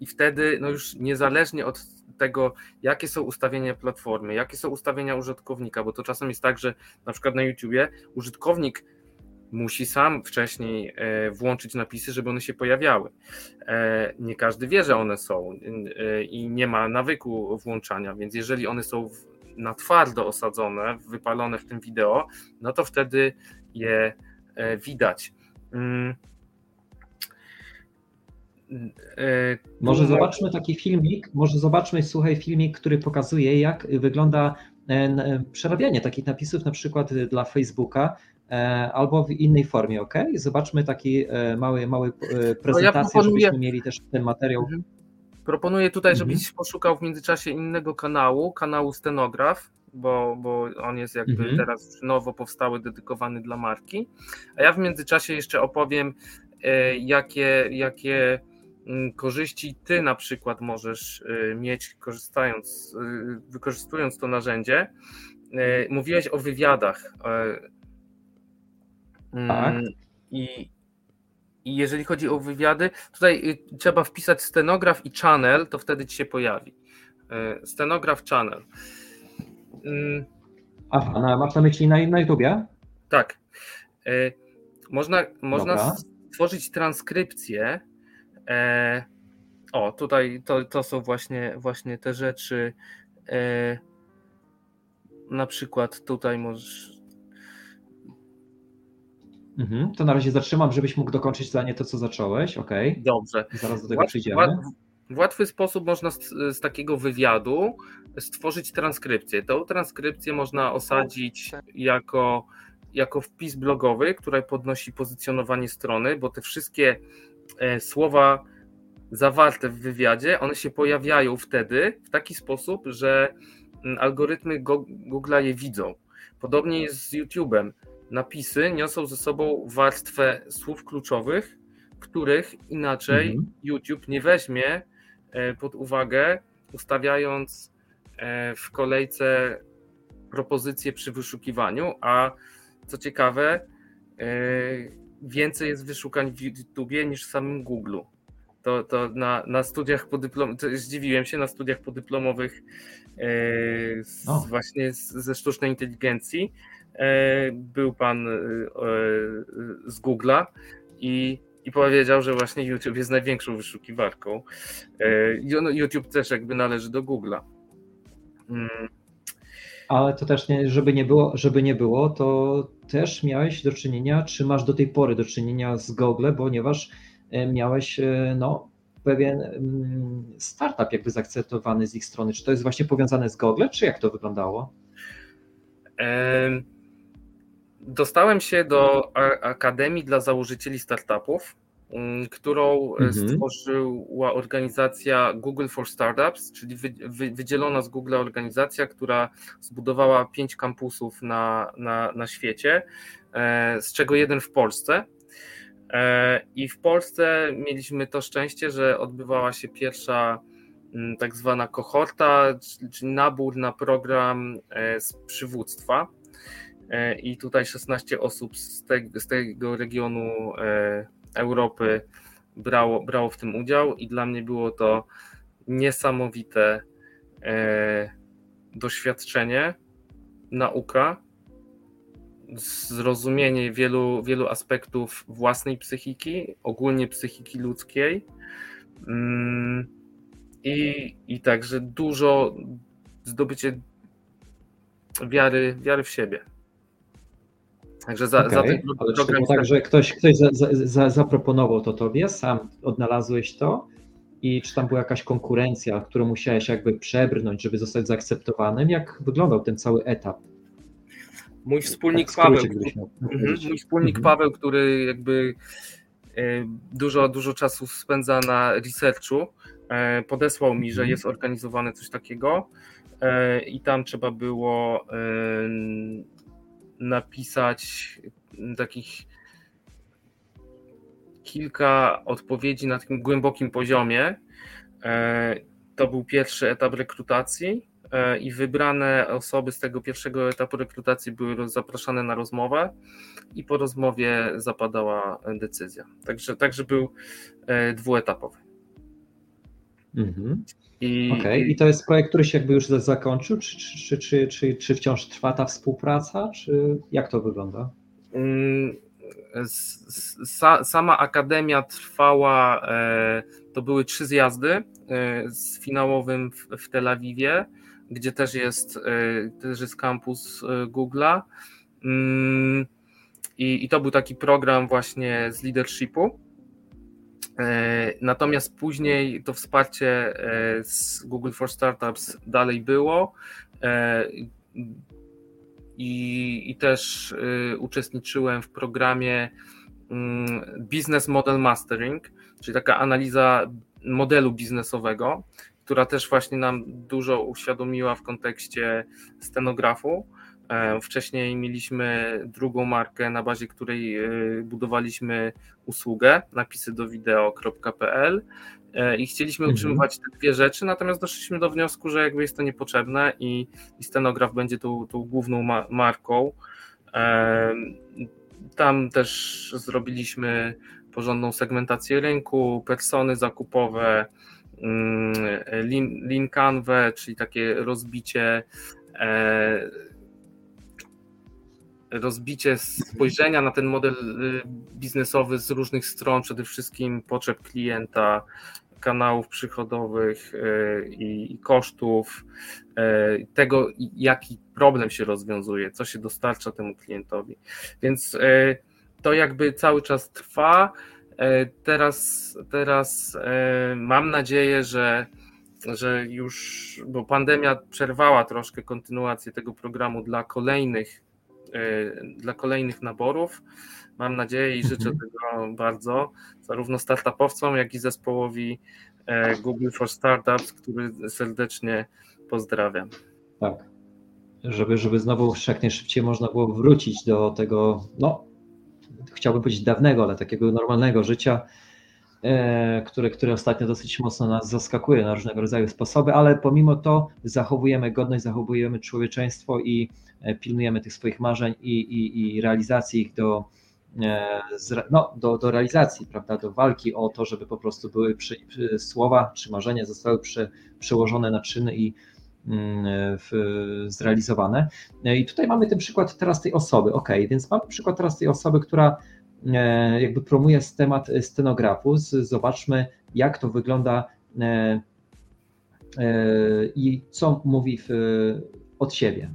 i wtedy no już niezależnie od tego, jakie są ustawienia platformy, jakie są ustawienia użytkownika, bo to czasem jest tak, że na przykład na YouTubie użytkownik musi sam wcześniej e, włączyć napisy, żeby one się pojawiały. E, nie każdy wie, że one są i nie ma nawyku włączania, więc jeżeli one są na twardo osadzone, wypalone w tym wideo, no to wtedy je widać. E, może zobaczmy taki filmik, może zobaczmy, słuchaj, filmik, który pokazuje, jak wygląda e, przerabianie takich napisów, na przykład dla Facebooka, e, albo w innej formie, ok? Zobaczmy taki mały, mały prezentację, ja żebyśmy mieli też ten materiał. Mhm. Proponuję tutaj, żebyś mhm. poszukał w międzyczasie innego kanału, kanału Stenograf, bo, bo on jest jakby mhm. teraz nowo powstały, dedykowany dla marki. A ja w międzyczasie jeszcze opowiem, jakie, jakie korzyści ty na przykład możesz y, mieć korzystając, y, wykorzystując to narzędzie. Y, mówiłeś o wywiadach. Mm, tak. I, I jeżeli chodzi o wywiady, tutaj trzeba wpisać stenograf i channel, to wtedy ci się pojawi. Stenograf channel. Mm. Aha, no, masz na myśli na, na YouTubie? Tak. Można, można stworzyć transkrypcję E, o, tutaj to, to są właśnie, właśnie te rzeczy. E, na przykład tutaj możesz. Mhm, to na razie zatrzymam, żebyś mógł dokończyć zdanie to, co zacząłeś. Ok. Dobrze. Zaraz do tego Łat, przyjdziemy. W łatwy sposób można z, z, takiego wywiadu stworzyć transkrypcję. Tą transkrypcję można osadzić jako, jako wpis blogowy, który podnosi pozycjonowanie strony, bo te wszystkie słowa zawarte w wywiadzie, one się pojawiają wtedy w taki sposób, że mm, algorytmy Google'a je widzą. Podobnie jest z YouTube'em. Napisy niosą ze sobą warstwę słów kluczowych, których inaczej mhm. YouTube nie weźmie e, pod uwagę, ustawiając e, w kolejce propozycje przy wyszukiwaniu, a co ciekawe, więcej jest wyszukań w YouTubie niż w samym Google. To, to na, na studiach podyplomowych, zdziwiłem się, na studiach podyplomowych e, z, właśnie z, ze sztucznej inteligencji e, był pan e, z Google'a i, i powiedział, że właśnie YouTube jest największą wyszukiwarką. YouTube też jakby należy do Google'a. Mm. Ale to też nie, żeby nie było, żeby nie było, to też miałeś do czynienia, czy masz do tej pory do czynienia z Google, ponieważ e, miałeś e, no, pewien mm, startup jakby zaakceptowany z ich strony. Czy to jest właśnie powiązane z Google, czy jak to wyglądało? Dostałem się do Akademii dla Założycieli Startupów, którą e, mhm. stworzyła organizacja Google for Startups, czyli wydzielona z Google organizacja, która zbudowała pięć kampusów na, na, na świecie, e, z czego jeden w Polsce. E, I w Polsce mieliśmy to szczęście, że odbywała się pierwsza mm, tak zwana kohorta, czyli nabór na program z przywództwa i tutaj 16 osób z, te, z tego regionu Europy brało, brało w tym udział i dla mnie było to niesamowite e, doświadczenie, nauka, zrozumienie wielu, wielu aspektów własnej psychiki, ogólnie psychiki ludzkiej mm, i, i także dużo zdobycie wiary, wiary w siebie. Także za, okay. za ten program. Tak, że ktoś, ktoś za, za, zaproponował to tobie, sam odnalazłeś to i czy tam była jakaś konkurencja, którą musiałeś jakby przebrnąć, żeby zostać zaakceptowanym? Jak wyglądał ten cały etap? Mój wspólnik tak, Paweł, który, mhm, mój wspólnik mhm. Paweł, który jakby dużo, dużo czasu spędza na researchu. Podesłał mi, że Mhm. jest organizowane coś takiego i tam trzeba było napisać takich kilka odpowiedzi na takim głębokim poziomie. To był pierwszy etap rekrutacji i wybrane osoby z tego pierwszego etapu rekrutacji były zapraszane na rozmowę i po rozmowie zapadała decyzja. Także, także był dwuetapowy. Mhm. I, Okej, okay. i to jest projekt, który się jakby już zakończył, czy, czy, czy, czy, czy wciąż trwa ta współpraca, czy jak to wygląda? Sama akademia trwała, to były trzy zjazdy z finałowym w Tel Awiwie, gdzie też jest, też jest kampus Google'a. I, I to był taki program właśnie z leadershipu. Natomiast później to wsparcie z Google for Startups dalej było. I, i też uczestniczyłem w programie Business Model Mastering, czyli taka analiza modelu biznesowego, która też właśnie nam dużo uświadomiła w kontekście stenografu. Wcześniej mieliśmy drugą markę, na bazie której budowaliśmy usługę napisy do wideo.pl i chcieliśmy Mhm. utrzymywać te dwie rzeczy, natomiast doszliśmy do wniosku, że jakby jest to niepotrzebne i, i stenograf będzie tą, tą główną ma marką. Tam też zrobiliśmy porządną segmentację rynku, persony zakupowe, lean, lean canvę, czyli takie rozbicie rozbicie spojrzenia na ten model biznesowy z różnych stron, przede wszystkim potrzeb klienta, kanałów przychodowych i kosztów, tego jaki problem się rozwiązuje, co się dostarcza temu klientowi. Więc to jakby cały czas trwa. Teraz, teraz mam nadzieję, że, że już, bo pandemia przerwała troszkę kontynuację tego programu dla kolejnych dla kolejnych naborów. Mam nadzieję i życzę Mhm. tego bardzo, zarówno startupowcom, jak i zespołowi Google for Startups, który serdecznie pozdrawiam. Tak. Żeby, żeby znowu jak najszybciej można było wrócić do tego, no, chciałbym powiedzieć dawnego, ale takiego normalnego życia, e, które, które ostatnio dosyć mocno nas zaskakuje na różnego rodzaju sposoby, ale pomimo to zachowujemy godność, zachowujemy człowieczeństwo i e, pilnujemy tych swoich marzeń i, i, i realizacji ich do, e, no, do, do realizacji, prawda, do walki o to, żeby po prostu były przy, przy, słowa czy marzenia zostały przy, przełożone na czyny i mm, w, zrealizowane. I tutaj mamy ten przykład teraz tej osoby. Ok, więc mamy przykład teraz tej osoby, która jakby promuje temat stenografu. Zobaczmy, jak to wygląda i co mówi w, od siebie.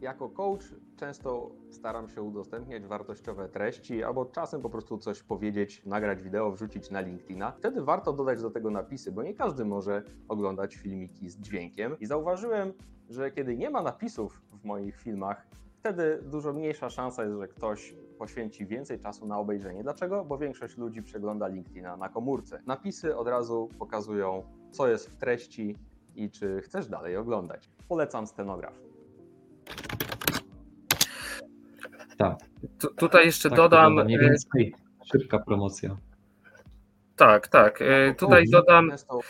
Jako coach często staram się udostępniać wartościowe treści, albo czasem po prostu coś powiedzieć, nagrać wideo, wrzucić na LinkedIna. Wtedy warto dodać do tego napisy, bo nie każdy może oglądać filmiki z dźwiękiem. I zauważyłem, że kiedy nie ma napisów w moich filmach, wtedy dużo mniejsza szansa jest, że ktoś poświęci więcej czasu na obejrzenie. Dlaczego? Bo większość ludzi przegląda LinkedIna na komórce. Napisy od razu pokazują, co jest w treści i czy chcesz dalej oglądać. Polecam stenograf. Tak. Tu, tutaj jeszcze tak, dodam. Mniej więcej szybka promocja. Tak, tak. Tutaj Coach dodam. często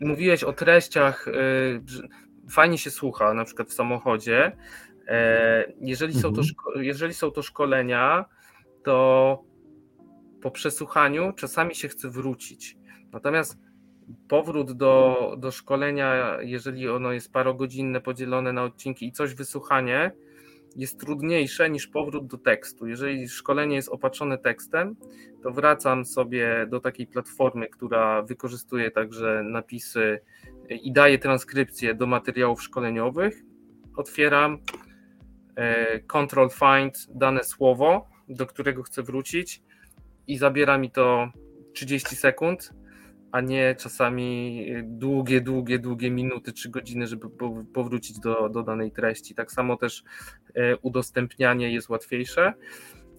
Mówiłeś o treściach. Fajnie się słucha, na przykład w samochodzie. Jeżeli są to, Mhm. jeżeli są to szkolenia, to po przesłuchaniu czasami się chce wrócić. Natomiast powrót do, do szkolenia, jeżeli ono jest parogodzinne, podzielone na odcinki i coś wysłuchanie, jest trudniejsze niż powrót do tekstu. Jeżeli szkolenie jest opatrzone tekstem, to wracam sobie do takiej platformy, która wykorzystuje także napisy i daje transkrypcję do materiałów szkoleniowych. Otwieram e, Control Find dane słowo, do którego chcę wrócić i zabiera mi to 30 sekund, a nie czasami długie, długie, długie minuty czy godziny, żeby po- powrócić do, do danej treści. Tak samo też e, udostępnianie jest łatwiejsze.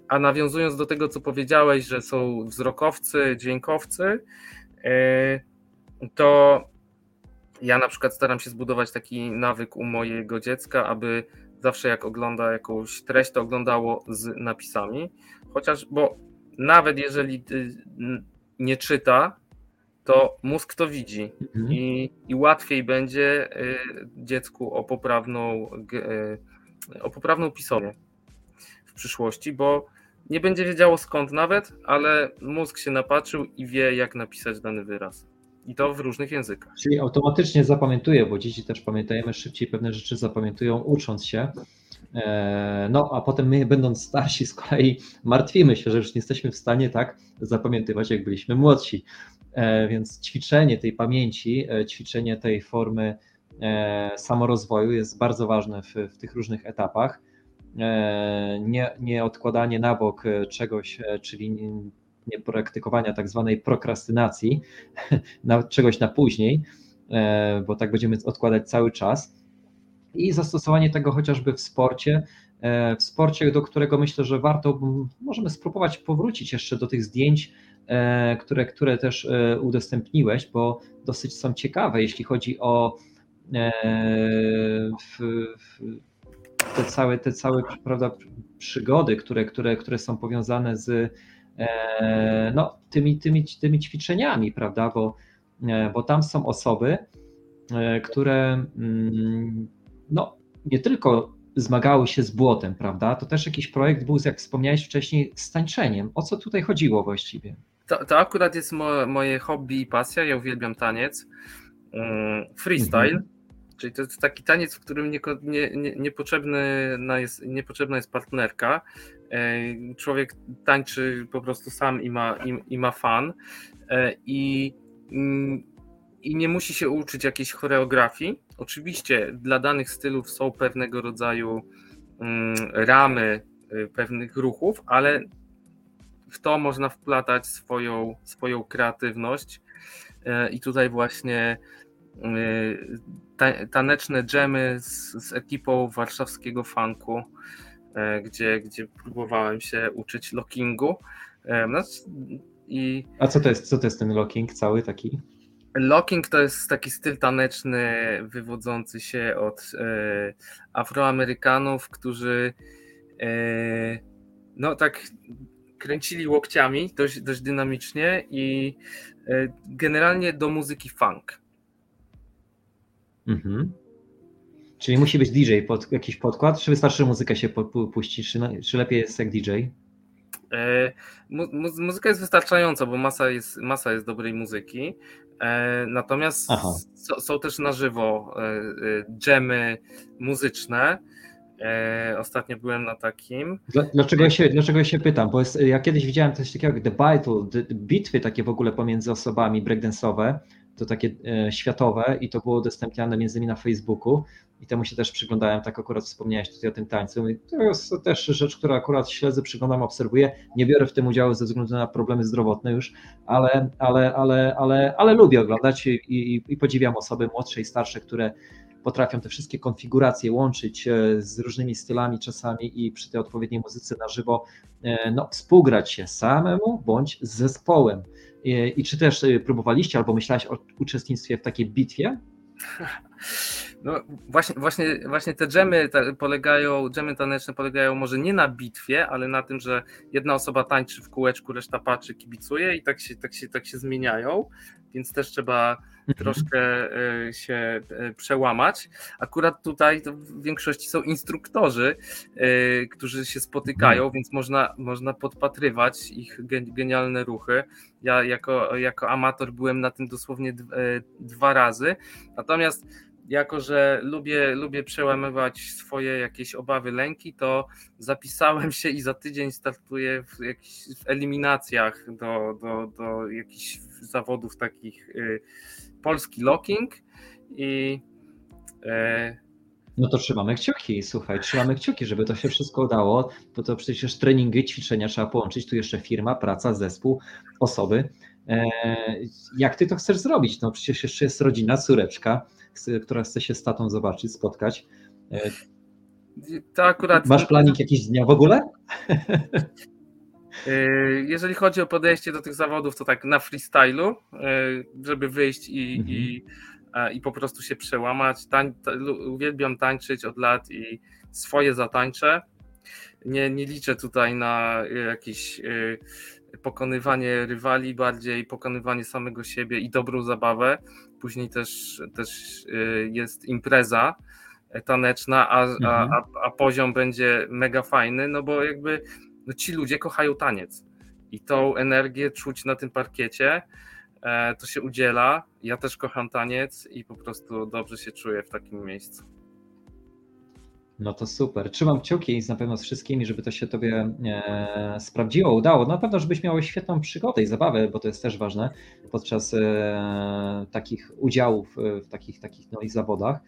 a nawiązując do tego, co powiedziałeś, że są wzrokowcy, dźwiękowcy, to ja na przykład staram się zbudować taki nawyk u mojego dziecka, aby zawsze jak ogląda jakąś treść, to oglądało z napisami. Chociaż, bo nawet jeżeli nie czyta, to mózg to widzi mhm. i, i łatwiej będzie y, dziecku o poprawną, y, o poprawną pisownię w przyszłości, bo nie będzie wiedziało skąd nawet, ale mózg się napatrzył i wie, jak napisać dany wyraz. I to w różnych językach. Czyli automatycznie zapamiętuje, bo dzieci też pamiętajemy szybciej pewne rzeczy zapamiętują ucząc się. E, no, a potem my, będąc starsi, z kolei martwimy się, że już nie jesteśmy w stanie tak zapamiętywać, jak byliśmy młodsi. E, więc ćwiczenie tej pamięci, e, ćwiczenie tej formy samorozwoju jest bardzo ważne w, w tych różnych etapach. Nie, nie odkładanie na bok czegoś, czyli praktykowania tak zwanej prokrastynacji, [LAUGHS] na, czegoś na później, bo tak będziemy odkładać cały czas. I zastosowanie tego chociażby w sporcie, e, w sporcie, do którego myślę, że warto, możemy spróbować powrócić jeszcze do tych zdjęć, e, które, które też e, udostępniłeś, bo dosyć są ciekawe, jeśli chodzi o te całe, te całe prawda, przygody, które, które, które są powiązane z no, tymi, tymi, tymi ćwiczeniami, prawda, bo, bo tam są osoby, które mm, no, nie tylko zmagały się z błotem, prawda? To też jakiś projekt był, jak wspomniałeś wcześniej, z tańczeniem. O co tutaj chodziło właściwie? To, to akurat jest mo, moje hobby i pasja. Ja uwielbiam taniec. Mm, freestyle. Mhm. Czyli to jest taki taniec, w którym nie, nie, nie jest, niepotrzebna jest partnerka. E, człowiek tańczy po prostu sam i ma, i, i ma fan. E, I mm, i nie musi się uczyć jakiejś choreografii. Oczywiście dla danych stylów są pewnego rodzaju mm, ramy y, pewnych ruchów, ale w to można wplatać swoją, swoją kreatywność. Y, I tutaj właśnie taneczne dżemy z, z ekipą warszawskiego funku, gdzie, gdzie próbowałem się uczyć lockingu. No, i... A co to jest, co to jest ten locking cały taki? Locking to jest taki styl taneczny wywodzący się od e, Afroamerykanów, którzy e, no tak kręcili łokciami dość, dość dynamicznie i e, generalnie do muzyki funk. Mhm. Czyli musi być DJ, pod, jakiś podkład, czy wystarczy muzykę się puścić, czy, czy lepiej jest jak DJ? E, mu, muzyka jest wystarczająca, bo masa jest, masa jest dobrej muzyki. E, natomiast są też na żywo dżemy e, muzyczne. Ostatnio byłem na takim. Dlaczego ja się, dlaczego ja się pytam? Bo jest, ja kiedyś widziałem coś takiego jak The Battle, bitwy takie w ogóle pomiędzy osobami breakdance'owe, to takie światowe i to było udostępniane między innymi na Facebooku i temu się też przyglądałem, tak akurat wspomniałeś tutaj o tym tańcu. I to jest też rzecz, która akurat śledzę, przyglądam, obserwuję. Nie biorę w tym udziału ze względu na problemy zdrowotne już, ale, ale, ale, ale, ale lubię oglądać i, i, i podziwiam osoby młodsze i starsze, które potrafią te wszystkie konfiguracje łączyć e, z różnymi stylami czasami i przy tej odpowiedniej muzyce na żywo e, no, współgrać się samemu bądź z zespołem. I, i czy też e, próbowaliście albo myślałeś o uczestnictwie w takiej bitwie? [LAUGHS] No właśnie, właśnie, właśnie te dżemy polegają, dżemy taneczne polegają może nie na bitwie, ale na tym, że jedna osoba tańczy w kółeczku, reszta patrzy, kibicuje i tak się, tak się, tak się zmieniają, więc też trzeba mhm. troszkę e, się e, przełamać. Akurat tutaj w większości są instruktorzy, e, którzy się spotykają, mhm. więc można, można podpatrywać ich genialne ruchy. Ja jako, jako amator byłem na tym dosłownie dwa razy. Natomiast jako że lubię, lubię przełamywać swoje jakieś obawy, lęki, to zapisałem się i za tydzień startuję w, jakichś, eliminacjach do, do, do jakichś zawodów takich y, polski locking i y, no to trzymamy kciuki, słuchaj, trzymamy kciuki, żeby to się wszystko udało, bo to przecież treningi, ćwiczenia trzeba połączyć, tu jeszcze firma, praca, zespół, osoby. E, jak ty to chcesz zrobić? No przecież jeszcze jest rodzina, córeczka, która chce się z tatą zobaczyć, spotkać. To akurat... Masz planik jakiś dnia w ogóle? Y, jeżeli chodzi o podejście do tych zawodów, to tak na freestylu, żeby wyjść i, mhm. i, i po prostu się przełamać. Tań, uwielbiam tańczyć od lat i swoje zatańczę. Nie, nie liczę tutaj na jakieś y, pokonywanie rywali, bardziej pokonywanie samego siebie i dobrą zabawę. Później też, też jest impreza taneczna, a, mhm. a, a poziom będzie mega fajny, no bo jakby no ci ludzie kochają taniec i tą energię czuć na tym parkiecie, e, to się udziela. Ja też kocham taniec i po prostu dobrze się czuję w takim miejscu. No to super. Trzymam kciuki na pewno z wszystkimi, żeby to się tobie e, sprawdziło, udało. Na pewno, żebyś miał świetną przygodę i zabawę, bo to jest też ważne podczas e, takich udziałów w takich, takich no, i zawodach,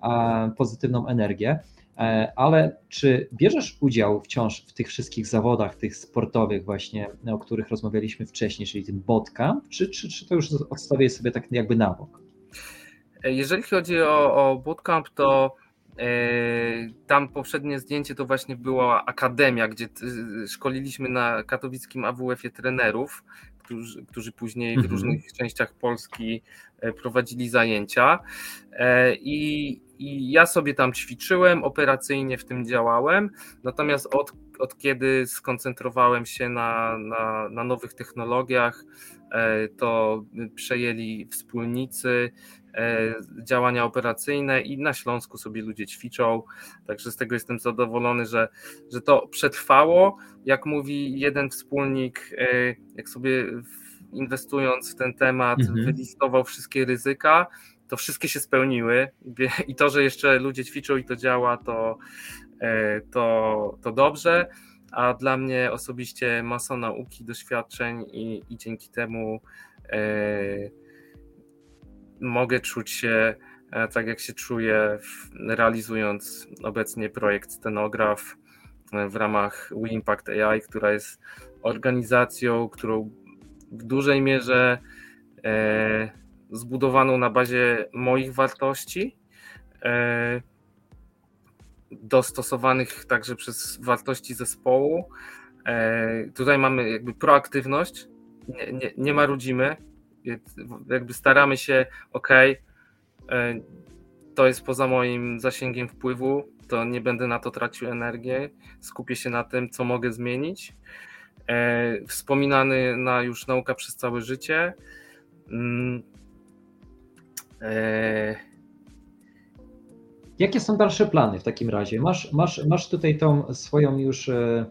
a pozytywną energię. E, ale czy bierzesz udział wciąż w tych wszystkich zawodach, tych sportowych właśnie, o których rozmawialiśmy wcześniej, czyli tym bootcamp, czy, czy, czy to już odstawię sobie tak jakby na bok? E, jeżeli chodzi o, o bootcamp, to e, tam poprzednie zdjęcie to właśnie była akademia, gdzie szkoliliśmy na katowickim AWF-ie trenerów, którzy, którzy później w mhm. różnych częściach Polski prowadzili zajęcia. I i ja sobie tam ćwiczyłem, operacyjnie w tym działałem, natomiast od, od kiedy skoncentrowałem się na, na, na nowych technologiach, e, to przejęli wspólnicy e, działania operacyjne i na Śląsku sobie ludzie ćwiczą, także z tego jestem zadowolony, że, że to przetrwało. Jak mówi jeden wspólnik, e, jak sobie inwestując w ten temat, mhm. wylistował wszystkie ryzyka, to wszystkie się spełniły i to, że jeszcze ludzie ćwiczą i to działa, to, e, to, to dobrze, a dla mnie osobiście masa nauki, doświadczeń i, i dzięki temu e, mogę czuć się e, tak, jak się czuję, realizując obecnie projekt Stenograf e, w ramach WeImpact AI, która jest organizacją, którą w dużej mierze e, zbudowaną na bazie moich wartości, dostosowanych także przez wartości zespołu. Tutaj mamy jakby proaktywność, nie, nie, nie marudzimy, jakby staramy się, ok, e, to jest poza moim zasięgiem wpływu, to nie będę na to tracił energię, skupię się na tym, co mogę zmienić. Wspominany na już nauka przez całe życie. Mm, E, Jakie są dalsze plany w takim razie? Masz, masz, masz tutaj tą swoją już e,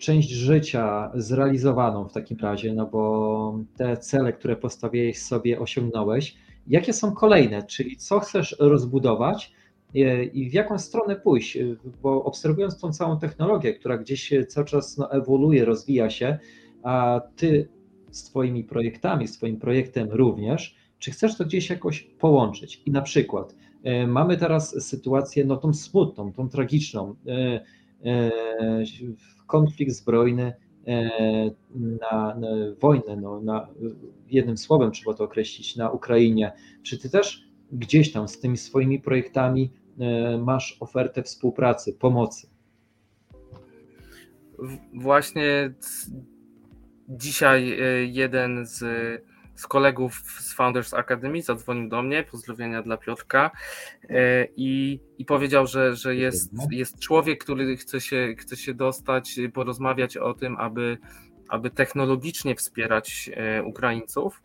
część życia zrealizowaną w takim razie, no bo te cele, które postawiłeś sobie, osiągnąłeś. Jakie są kolejne? Czyli co chcesz rozbudować e, i w jaką stronę pójść? Bo obserwując tą całą technologię, która gdzieś cały czas no, ewoluuje, rozwija się, a ty z Twoimi projektami, z Twoim projektem również, czy chcesz to gdzieś jakoś połączyć? I na przykład e, mamy teraz sytuację, no tą smutną, tą tragiczną, e, konflikt zbrojny, na, na wojnę, no, na, jednym słowem trzeba to określić, na Ukrainie. Czy ty też gdzieś tam z tymi swoimi projektami masz ofertę współpracy, pomocy? Właśnie dzisiaj jeden z z kolegów z Founders Academy zadzwonił do mnie, pozdrowienia dla Piotrka e, i, i powiedział, że, że jest, jest człowiek, który chce się, chce się dostać, porozmawiać o tym, aby, aby technologicznie wspierać e, Ukraińców.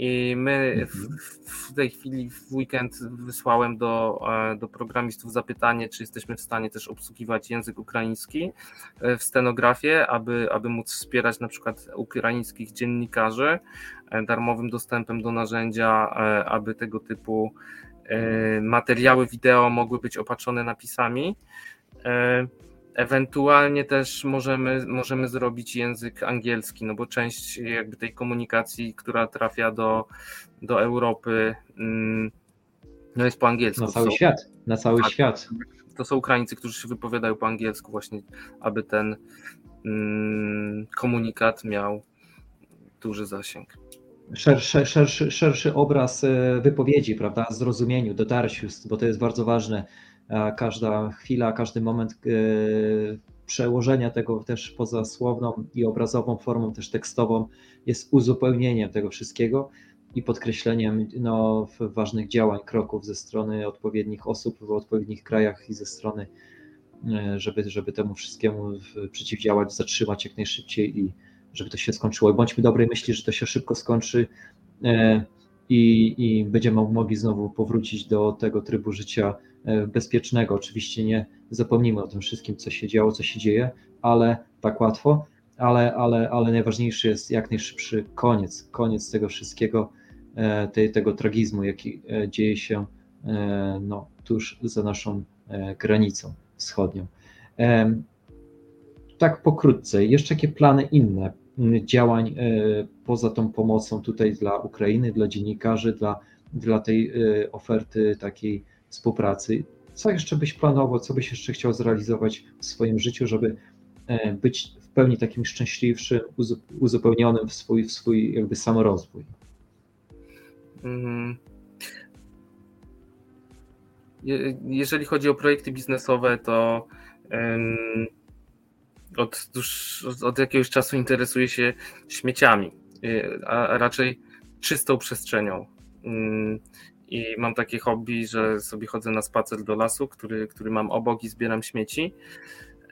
I my w, mhm. w, tej chwili w weekend wysłałem do, e, do programistów zapytanie, czy jesteśmy w stanie też obsługiwać język ukraiński w scenografie, aby, aby móc wspierać na przykład ukraińskich dziennikarzy darmowym dostępem do narzędzia, aby tego typu materiały wideo mogły być opatrzone napisami. Ewentualnie też możemy, możemy zrobić język angielski, no bo część jakby tej komunikacji, która trafia do, do Europy, mm, no jest po angielsku. Na cały są, świat, na cały tak, świat. To są Ukraińcy, którzy się wypowiadają po angielsku właśnie, aby ten mm, komunikat miał duży zasięg. Szerszy, szerszy, szerszy obraz e, wypowiedzi, prawda, zrozumieniu, dotarciu, bo to jest bardzo ważne. Każda chwila, każdy moment e, przełożenia tego też poza słowną i obrazową formą, też tekstową, jest uzupełnieniem tego wszystkiego i podkreśleniem no, ważnych działań, kroków ze strony odpowiednich osób w odpowiednich krajach i ze strony, e, żeby, żeby temu wszystkiemu przeciwdziałać, zatrzymać jak najszybciej i żeby to się skończyło. Bądźmy dobrej myśli, że to się szybko skończy e, i, i będziemy mogli znowu powrócić do tego trybu życia e, bezpiecznego. Oczywiście nie zapomnimy o tym wszystkim, co się działo, co się dzieje, ale tak łatwo, ale, ale, ale najważniejszy jest jak najszybszy koniec, koniec tego wszystkiego, e, tej, tego tragizmu, jaki dzieje się no, tuż za naszą granicą wschodnią. Tak pokrótce, jeszcze jakie plany inne działań e, poza tą pomocą tutaj dla Ukrainy, dla dziennikarzy, dla, dla tej e, oferty takiej współpracy. Co jeszcze byś planował, co byś jeszcze chciał zrealizować w swoim życiu, żeby e, być w pełni takim szczęśliwszym, uzupełnionym w swój, w swój jakby samorozwój? Mhm. Jeżeli chodzi o projekty biznesowe, to od, od jakiegoś czasu interesuję się śmieciami, y, a raczej czystą przestrzenią. Mm, I mam takie hobby, że sobie chodzę na spacer do lasu, który, który mam obok i zbieram śmieci.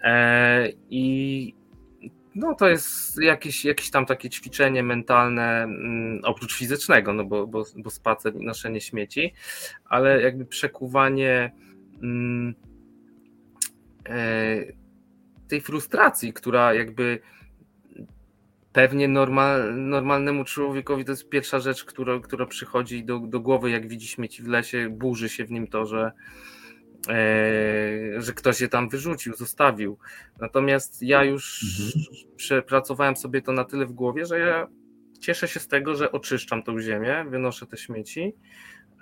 E, I no to jest jakieś, jakieś tam takie ćwiczenie mentalne, mm, oprócz fizycznego, no bo, bo, bo spacer i noszenie śmieci, ale jakby przekuwanie mm, e, tej frustracji, która jakby pewnie normal, normalnemu człowiekowi to jest pierwsza rzecz, która, która przychodzi do, do głowy, jak widzi śmieci w lesie, burzy się w nim to, że, e, że ktoś je tam wyrzucił, zostawił. Natomiast ja już mhm. przepracowałem sobie to na tyle w głowie, że ja cieszę się z tego, że oczyszczam tą ziemię, wynoszę te śmieci,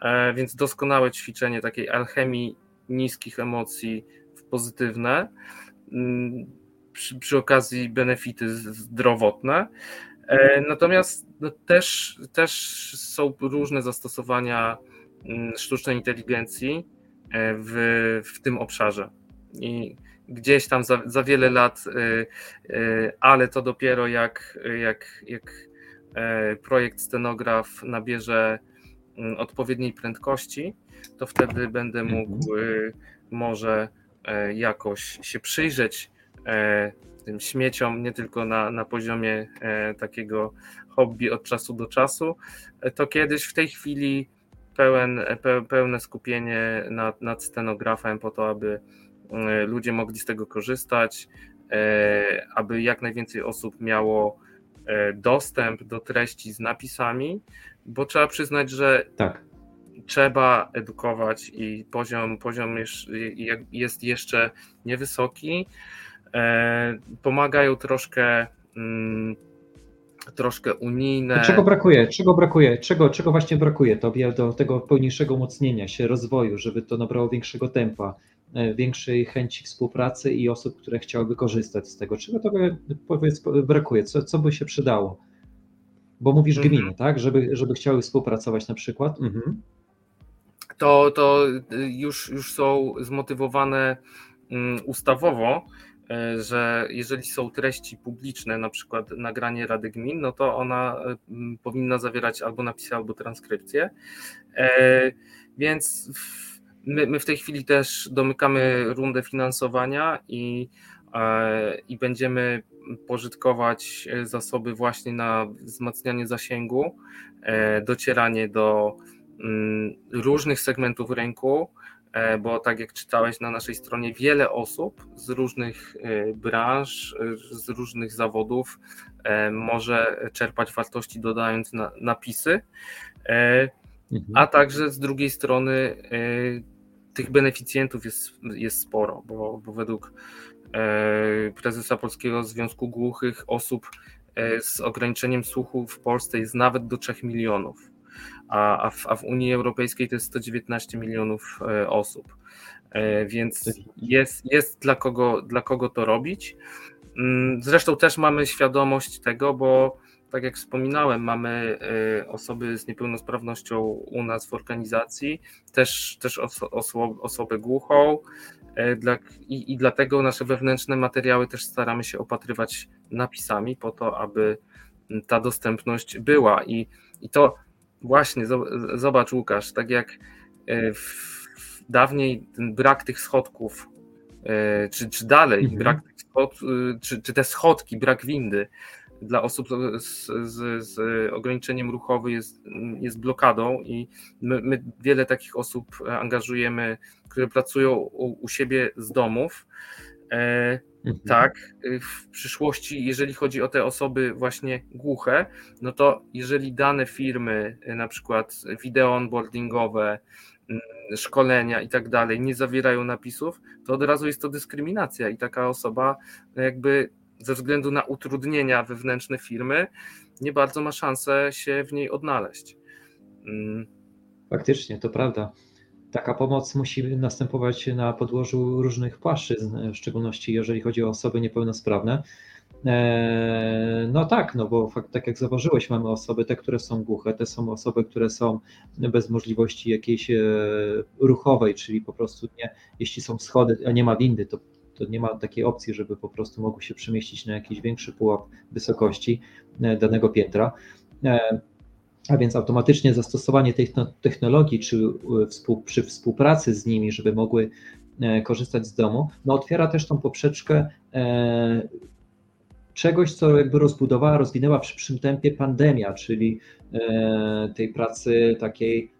e, więc doskonałe ćwiczenie takiej alchemii niskich emocji w pozytywne przy, przy okazji benefity zdrowotne. E, natomiast no, też, też są różne zastosowania mm, sztucznej inteligencji e, w, w tym obszarze. I gdzieś tam za, za wiele lat, e, ale to dopiero jak, jak, jak projekt scenograf nabierze mm, odpowiedniej prędkości, to wtedy będę mógł mhm. może jakoś się przyjrzeć e, tym śmieciom, nie tylko na, na poziomie e, takiego hobby od czasu do czasu, to kiedyś w tej chwili pełen, pełne skupienie nad, nad scenografem po to, aby ludzie mogli z tego korzystać, aby jak najwięcej osób miało dostęp do treści z napisami, bo trzeba przyznać, że tak trzeba edukować i poziom, poziom jest jeszcze niewysoki. E, pomagają troszkę mm, troszkę unijne. Czego brakuje? Czego brakuje? Czego, czego właśnie brakuje tobie do tego pełniejszego umocnienia się, rozwoju, żeby to nabrało większego tempa, e, większej chęci współpracy i osób, które chciałyby korzystać z tego? Czego tobie powiedz, brakuje? Co, co by się przydało? Bo mówisz mhm. gminy, tak? Żeby, żeby chciały współpracować na przykład. Mhm to, to już, już są zmotywowane mm, ustawowo, e, że jeżeli są treści publiczne, na przykład nagranie Rady Gmin, no to ona mm, powinna zawierać albo napisy, albo transkrypcję. E, więc my, my w tej chwili też domykamy rundę finansowania i, e, i będziemy pożytkować zasoby właśnie na wzmacnianie zasięgu, docieranie do różnych segmentów rynku, e, bo tak jak czytałeś na naszej stronie, wiele osób z różnych e, branż, e, z różnych zawodów może czerpać wartości dodając na, napisy, mhm. a także z drugiej strony tych beneficjentów jest, jest sporo, bo, bo według prezesa Polskiego Związku Głuchych osób z ograniczeniem słuchu w Polsce jest nawet do 3 milionów a, a, w, a w Unii Europejskiej to jest 119 milionów e, osób. E, więc jest, jest dla, kogo, dla kogo to robić. Mm, zresztą też mamy świadomość tego, bo tak jak wspominałem, mamy e, osoby z niepełnosprawnością u nas w organizacji, też, też oso, osobę głuchą, Dla, i, I dlatego nasze wewnętrzne materiały też staramy się opatrywać napisami, po to, aby ta dostępność była. I, i to właśnie, zobacz, Łukasz, tak jak w, dawniej ten brak tych schodków, czy, czy dalej, mhm. brak tych schod, czy, czy te schodki, brak windy, dla osób z, z, z ograniczeniem ruchowym jest, jest blokadą i my, my, wiele takich osób angażujemy, które pracują u, u siebie z domów. E, mhm. Tak, w przyszłości, jeżeli chodzi o te osoby właśnie głuche, no to jeżeli dane firmy, na przykład wideo onboardingowe, mm, szkolenia i tak dalej nie zawierają napisów, to od razu jest to dyskryminacja i taka osoba jakby ze względu na utrudnienia wewnętrzne firmy, nie bardzo ma szansę się w niej odnaleźć. Mm. Faktycznie, to prawda. Taka pomoc musi następować na podłożu różnych płaszczyzn, w szczególności jeżeli chodzi o osoby niepełnosprawne. E, no tak, no bo fakt, tak jak zauważyłeś, mamy osoby te, które są głuche, te są osoby, które są bez możliwości jakiejś e, ruchowej, czyli po prostu nie, jeśli są schody, a nie ma windy, to to nie ma takiej opcji, żeby po prostu mogły się przemieścić na jakiś większy pułap wysokości e, danego piętra. E, a więc automatycznie zastosowanie tej technologii, czy e, przy współpracy z nimi, żeby mogły korzystać z domu, no otwiera też tą poprzeczkę czegoś, co jakby rozbudowała, rozwinęła w szybszym tempie pandemia, czyli tej pracy takiej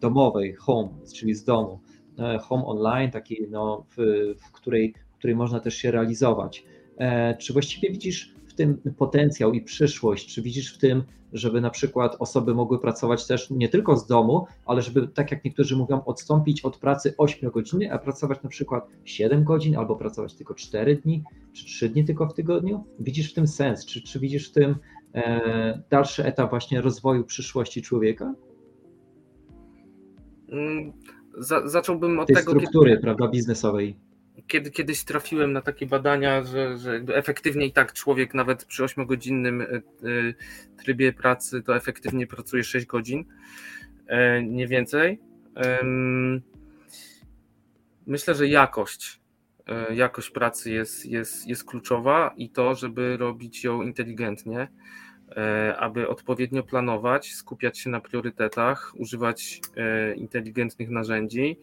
domowej, home, czyli z domu. E, home online, takiej, no, w, w, której, w której można też się realizować. E, czy właściwie widzisz w tym potencjał i przyszłość? Czy widzisz w tym, żeby na przykład osoby mogły pracować też nie tylko z domu, ale żeby, tak jak niektórzy mówią, odstąpić od pracy 8 godzin, a pracować na przykład 7 godzin, albo pracować tylko 4 dni, czy 3 dni tylko w tygodniu? Widzisz w tym sens? Czy, czy widzisz w tym e, dalszy etap właśnie rozwoju przyszłości człowieka? Mm, za, zacząłbym od tej tego. struktury, kiedy, prawda, biznesowej. Kiedy kiedyś trafiłem na takie badania, że, że efektywnie i tak człowiek nawet przy 8-godzinnym e, e, trybie pracy to efektywnie pracuje 6 godzin, e, nie więcej. Myślę, że jakość, jakość pracy jest, jest, jest kluczowa i to, żeby robić ją inteligentnie aby odpowiednio planować, skupiać się na priorytetach, używać inteligentnych narzędzi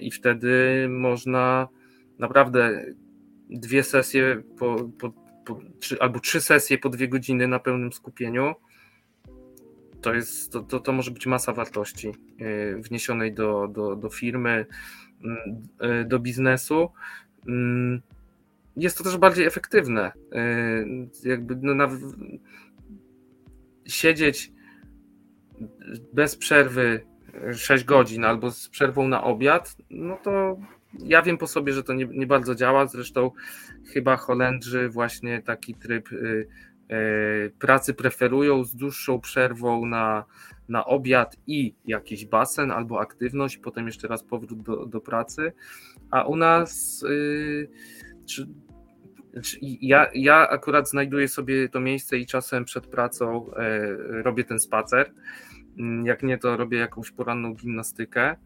i wtedy można naprawdę dwie sesje po, po, po trzy, albo trzy sesje po dwie godziny na pełnym skupieniu. To, jest, to, to, to może być masa wartości wniesionej do, do, do firmy, mm, do biznesu. Mm, jest to też bardziej efektywne. Jakby no, na, siedzieć bez przerwy 6 godzin albo z przerwą na obiad, no to ja wiem po sobie, że to nie, nie bardzo działa. Zresztą chyba Holendrzy właśnie taki tryb y, y, pracy preferują z dłuższą przerwą na, na obiad i jakiś basen albo aktywność, potem jeszcze raz powrót do, do pracy. A u nas y, czy, znaczy, ja, ja akurat znajduję sobie to miejsce i czasem przed pracą e, robię ten spacer. Mm, jak nie, to robię jakąś poranną gimnastykę,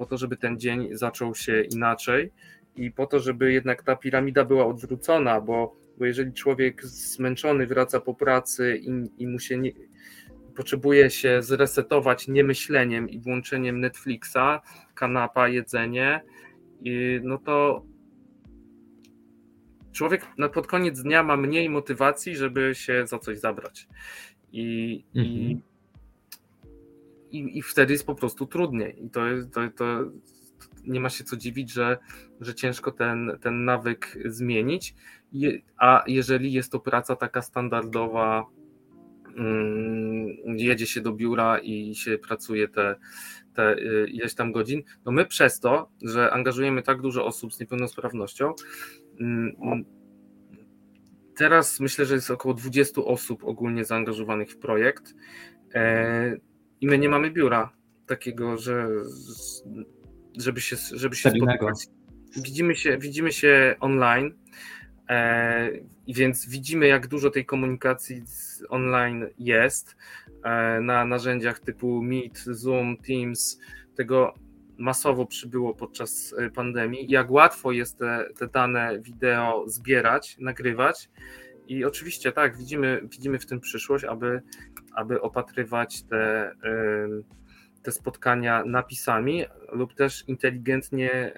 po to, żeby ten dzień zaczął się inaczej i po to, żeby jednak ta piramida była odwrócona, bo, bo jeżeli człowiek zmęczony wraca po pracy i, i mu się nie, potrzebuje się zresetować niemyśleniem i włączeniem Netflixa, kanapa, jedzenie, i, no to człowiek pod koniec dnia ma mniej motywacji, żeby się za coś zabrać. I, mhm. i, i, i, wtedy jest po prostu trudniej. I to, to, to nie ma się co dziwić, że, że ciężko ten, ten nawyk zmienić. A jeżeli jest to praca taka standardowa, mm, jedzie się do biura i się pracuje te, te y, ileś tam godzin, no my przez to, że angażujemy tak dużo osób z niepełnosprawnością, Mm, teraz myślę, że jest około 20 osób ogólnie zaangażowanych w projekt e, i my nie mamy biura takiego, że żeby się, żeby się spotkać. Widzimy się, widzimy się online, e, więc widzimy, jak dużo tej komunikacji online jest e, na narzędziach typu Meet, Zoom, Teams. Tego masowo przybyło podczas pandemii, jak łatwo jest te, te dane wideo zbierać, nagrywać. I oczywiście tak, widzimy, widzimy w tym przyszłość, aby, aby opatrywać te, te spotkania napisami lub też inteligentnie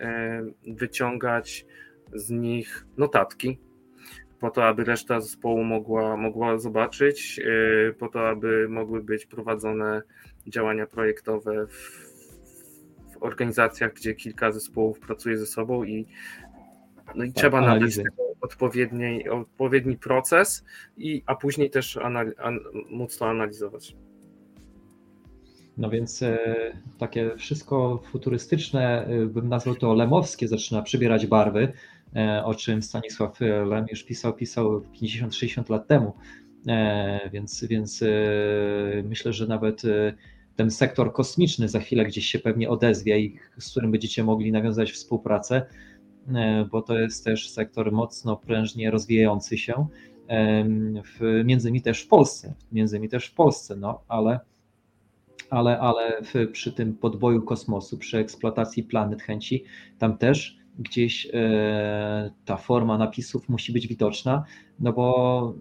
wyciągać z nich notatki, po to, aby reszta zespołu mogła, mogła zobaczyć, po to, aby mogły być prowadzone działania projektowe w, w organizacjach, gdzie kilka zespołów pracuje ze sobą i, no i tak, trzeba nabyć odpowiedni, odpowiedni proces, i, a później też anal, an, móc to analizować. No więc e, takie wszystko futurystyczne, e, bym nazwał to lemowskie, zaczyna przybierać barwy, e, o czym Stanisław Lem już pisał, pisał 50-60 lat temu. E, więc, więc e, myślę, że nawet e, ten sektor kosmiczny za chwilę gdzieś się pewnie odezwie i z którym będziecie mogli nawiązać współpracę, bo to jest też sektor mocno prężnie rozwijający się, w, między innymi też w Polsce, między innymi też w Polsce, no ale ale, ale w, przy tym podboju kosmosu, przy eksploatacji planet chęci, tam też gdzieś e, ta forma napisów musi być widoczna, no bo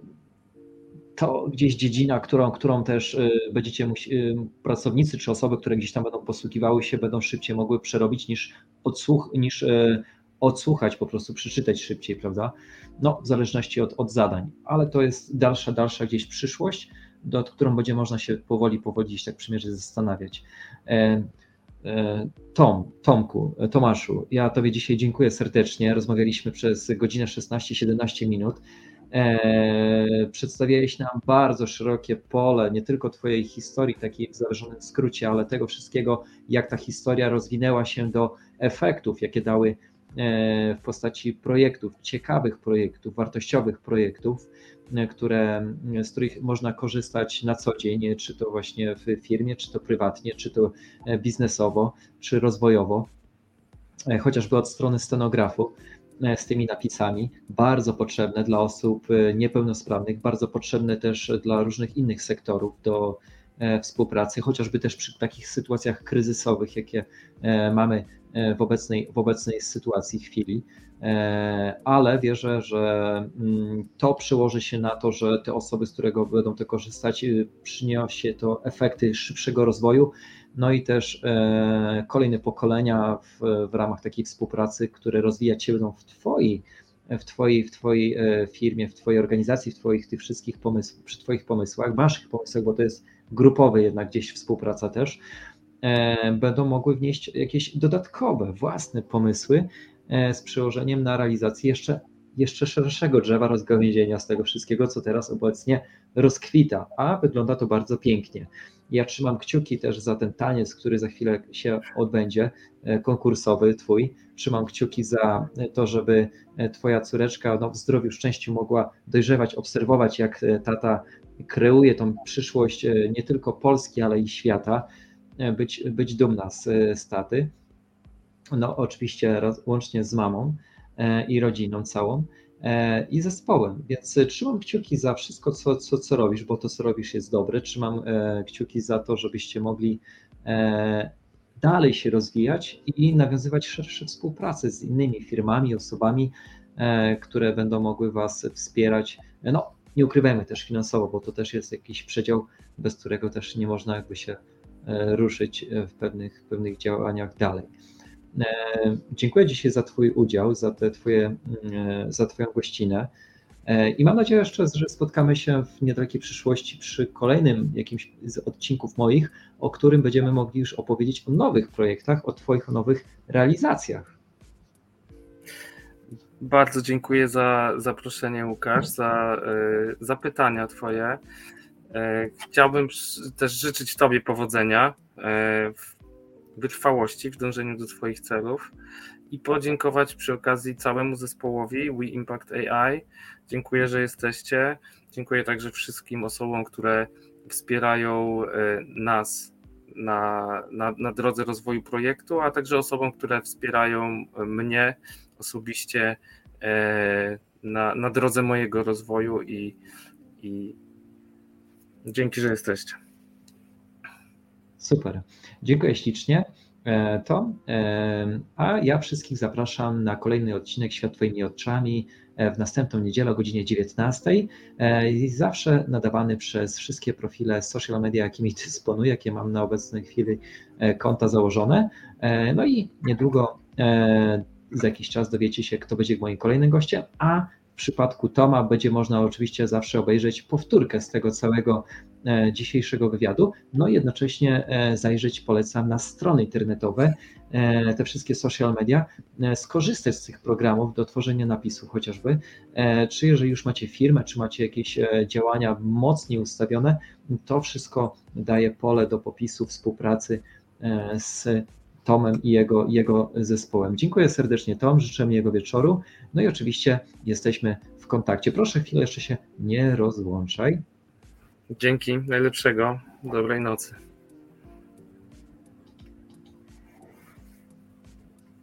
to gdzieś dziedzina, którą, którą też y, będziecie musi, y, pracownicy czy osoby, które gdzieś tam będą posługiwały się, będą szybciej mogły przerobić niż, odsłuch, niż odsłuchać, po prostu przeczytać szybciej, prawda? No, w zależności od, od zadań, ale to jest dalsza, dalsza gdzieś przyszłość, do którą będzie można się powoli, powoli tak przymierzyć, zastanawiać. E, e, Tom, Tomku, Tomaszu, ja Tobie dzisiaj dziękuję serdecznie. Rozmawialiśmy przez godzinę 16-17 minut. E, przedstawiałeś nam bardzo szerokie pole, nie tylko Twojej historii, takiej w założonym skrócie, ale tego wszystkiego, jak ta historia rozwinęła się do efektów, jakie dały e, w postaci projektów, ciekawych projektów, wartościowych projektów, e, które, z których można korzystać na co dzień, czy to właśnie w firmie, czy to prywatnie, czy to biznesowo, czy rozwojowo, chociażby od strony scenografu. E, z tymi napisami, bardzo potrzebne dla osób e, niepełnosprawnych, bardzo potrzebne też dla różnych innych sektorów do e, współpracy, chociażby też przy takich sytuacjach kryzysowych, jakie mamy w obecnej, w obecnej sytuacji, chwili. Ale wierzę, że mm, to przełoży się na to, że te osoby, z którego będą to korzystać, przyniesie to efekty szybszego rozwoju, no i też e, kolejne pokolenia w, w ramach takiej współpracy, które rozwijać się będą w Twojej, w twojej, w twojej e, firmie, w Twojej organizacji, w Twoich tych wszystkich pomysłach, przy Twoich pomysłach, Waszych pomysłach, bo to jest grupowy jednak gdzieś współpraca też, e, będą mogły wnieść jakieś dodatkowe, własne pomysły z przełożeniem na realizację jeszcze, jeszcze szerszego drzewa rozgałęzienia z tego wszystkiego, co teraz obecnie rozkwita, a wygląda to bardzo pięknie. Ja trzymam kciuki też za ten taniec, który za chwilę się odbędzie, e, konkursowy twój. Trzymam kciuki za to, żeby e, twoja córeczka no, w zdrowiu, szczęściu mogła dojrzewać, obserwować, jak e, tata kreuje tą przyszłość nie tylko Polski, ale i świata, być, być dumna z, z taty. No, oczywiście łącznie z mamą i rodziną całą. E, i zespołem. Więc e, trzymam kciuki za wszystko, co, co, co robisz, bo to, co robisz, jest dobre. Trzymam e, kciuki za to, żebyście mogli dalej się rozwijać i nawiązywać szersze współpracę z innymi firmami, osobami, które będą mogły Was wspierać. No, nie ukrywajmy też finansowo, bo to też jest jakiś przedział, bez którego też nie można jakby się ruszyć w pewnych, pewnych działaniach dalej. E, dziękuję dzisiaj za Twój udział, za, te twoje, za Twoją gościnę. E, I mam nadzieję jeszcze, że spotkamy się w niedalekiej przyszłości przy kolejnym jakimś z odcinków moich, o którym będziemy mogli już opowiedzieć o nowych projektach, o Twoich nowych realizacjach. Bardzo dziękuję za zaproszenie, Łukasz, za y, zapytania Twoje. Chciałbym też życzyć Tobie powodzenia w wytrwałości w dążeniu do Twoich celów i podziękować przy okazji całemu zespołowi We Impact AI. Dziękuję, że jesteście. Dziękuję także wszystkim osobom, które wspierają e, nas na, na, na drodze rozwoju projektu, a także osobom, które wspierają mnie osobiście e, na, na drodze mojego rozwoju i, i dzięki, że jesteście. Super. Dziękuję ślicznie. e, Tom, e, a ja wszystkich zapraszam na kolejny odcinek Świat Twoimi oczami w następną niedzielę o godzinie 19. Zawsze nadawany przez wszystkie profile social media, jakimi [LAUGHS] dysponuję, jakie mam na obecnej chwili konta założone. No i niedługo za jakiś czas dowiecie się, kto będzie moim kolejnym gościem, a w przypadku Toma będzie można oczywiście zawsze obejrzeć powtórkę z tego całego e, dzisiejszego wywiadu, no i jednocześnie e, zajrzeć, polecam, na strony internetowe, e, te wszystkie social media, skorzystać z tych programów do tworzenia napisów chociażby, czy jeżeli już macie firmę, czy macie jakieś działania mocniej ustawione, to wszystko daje pole do popisu współpracy z Tomem i jego, jego zespołem. Dziękuję serdecznie Tom, życzę miłego wieczoru. No i oczywiście jesteśmy w kontakcie. Proszę chwilę jeszcze się nie rozłączaj. Dzięki, najlepszego, dobrej nocy.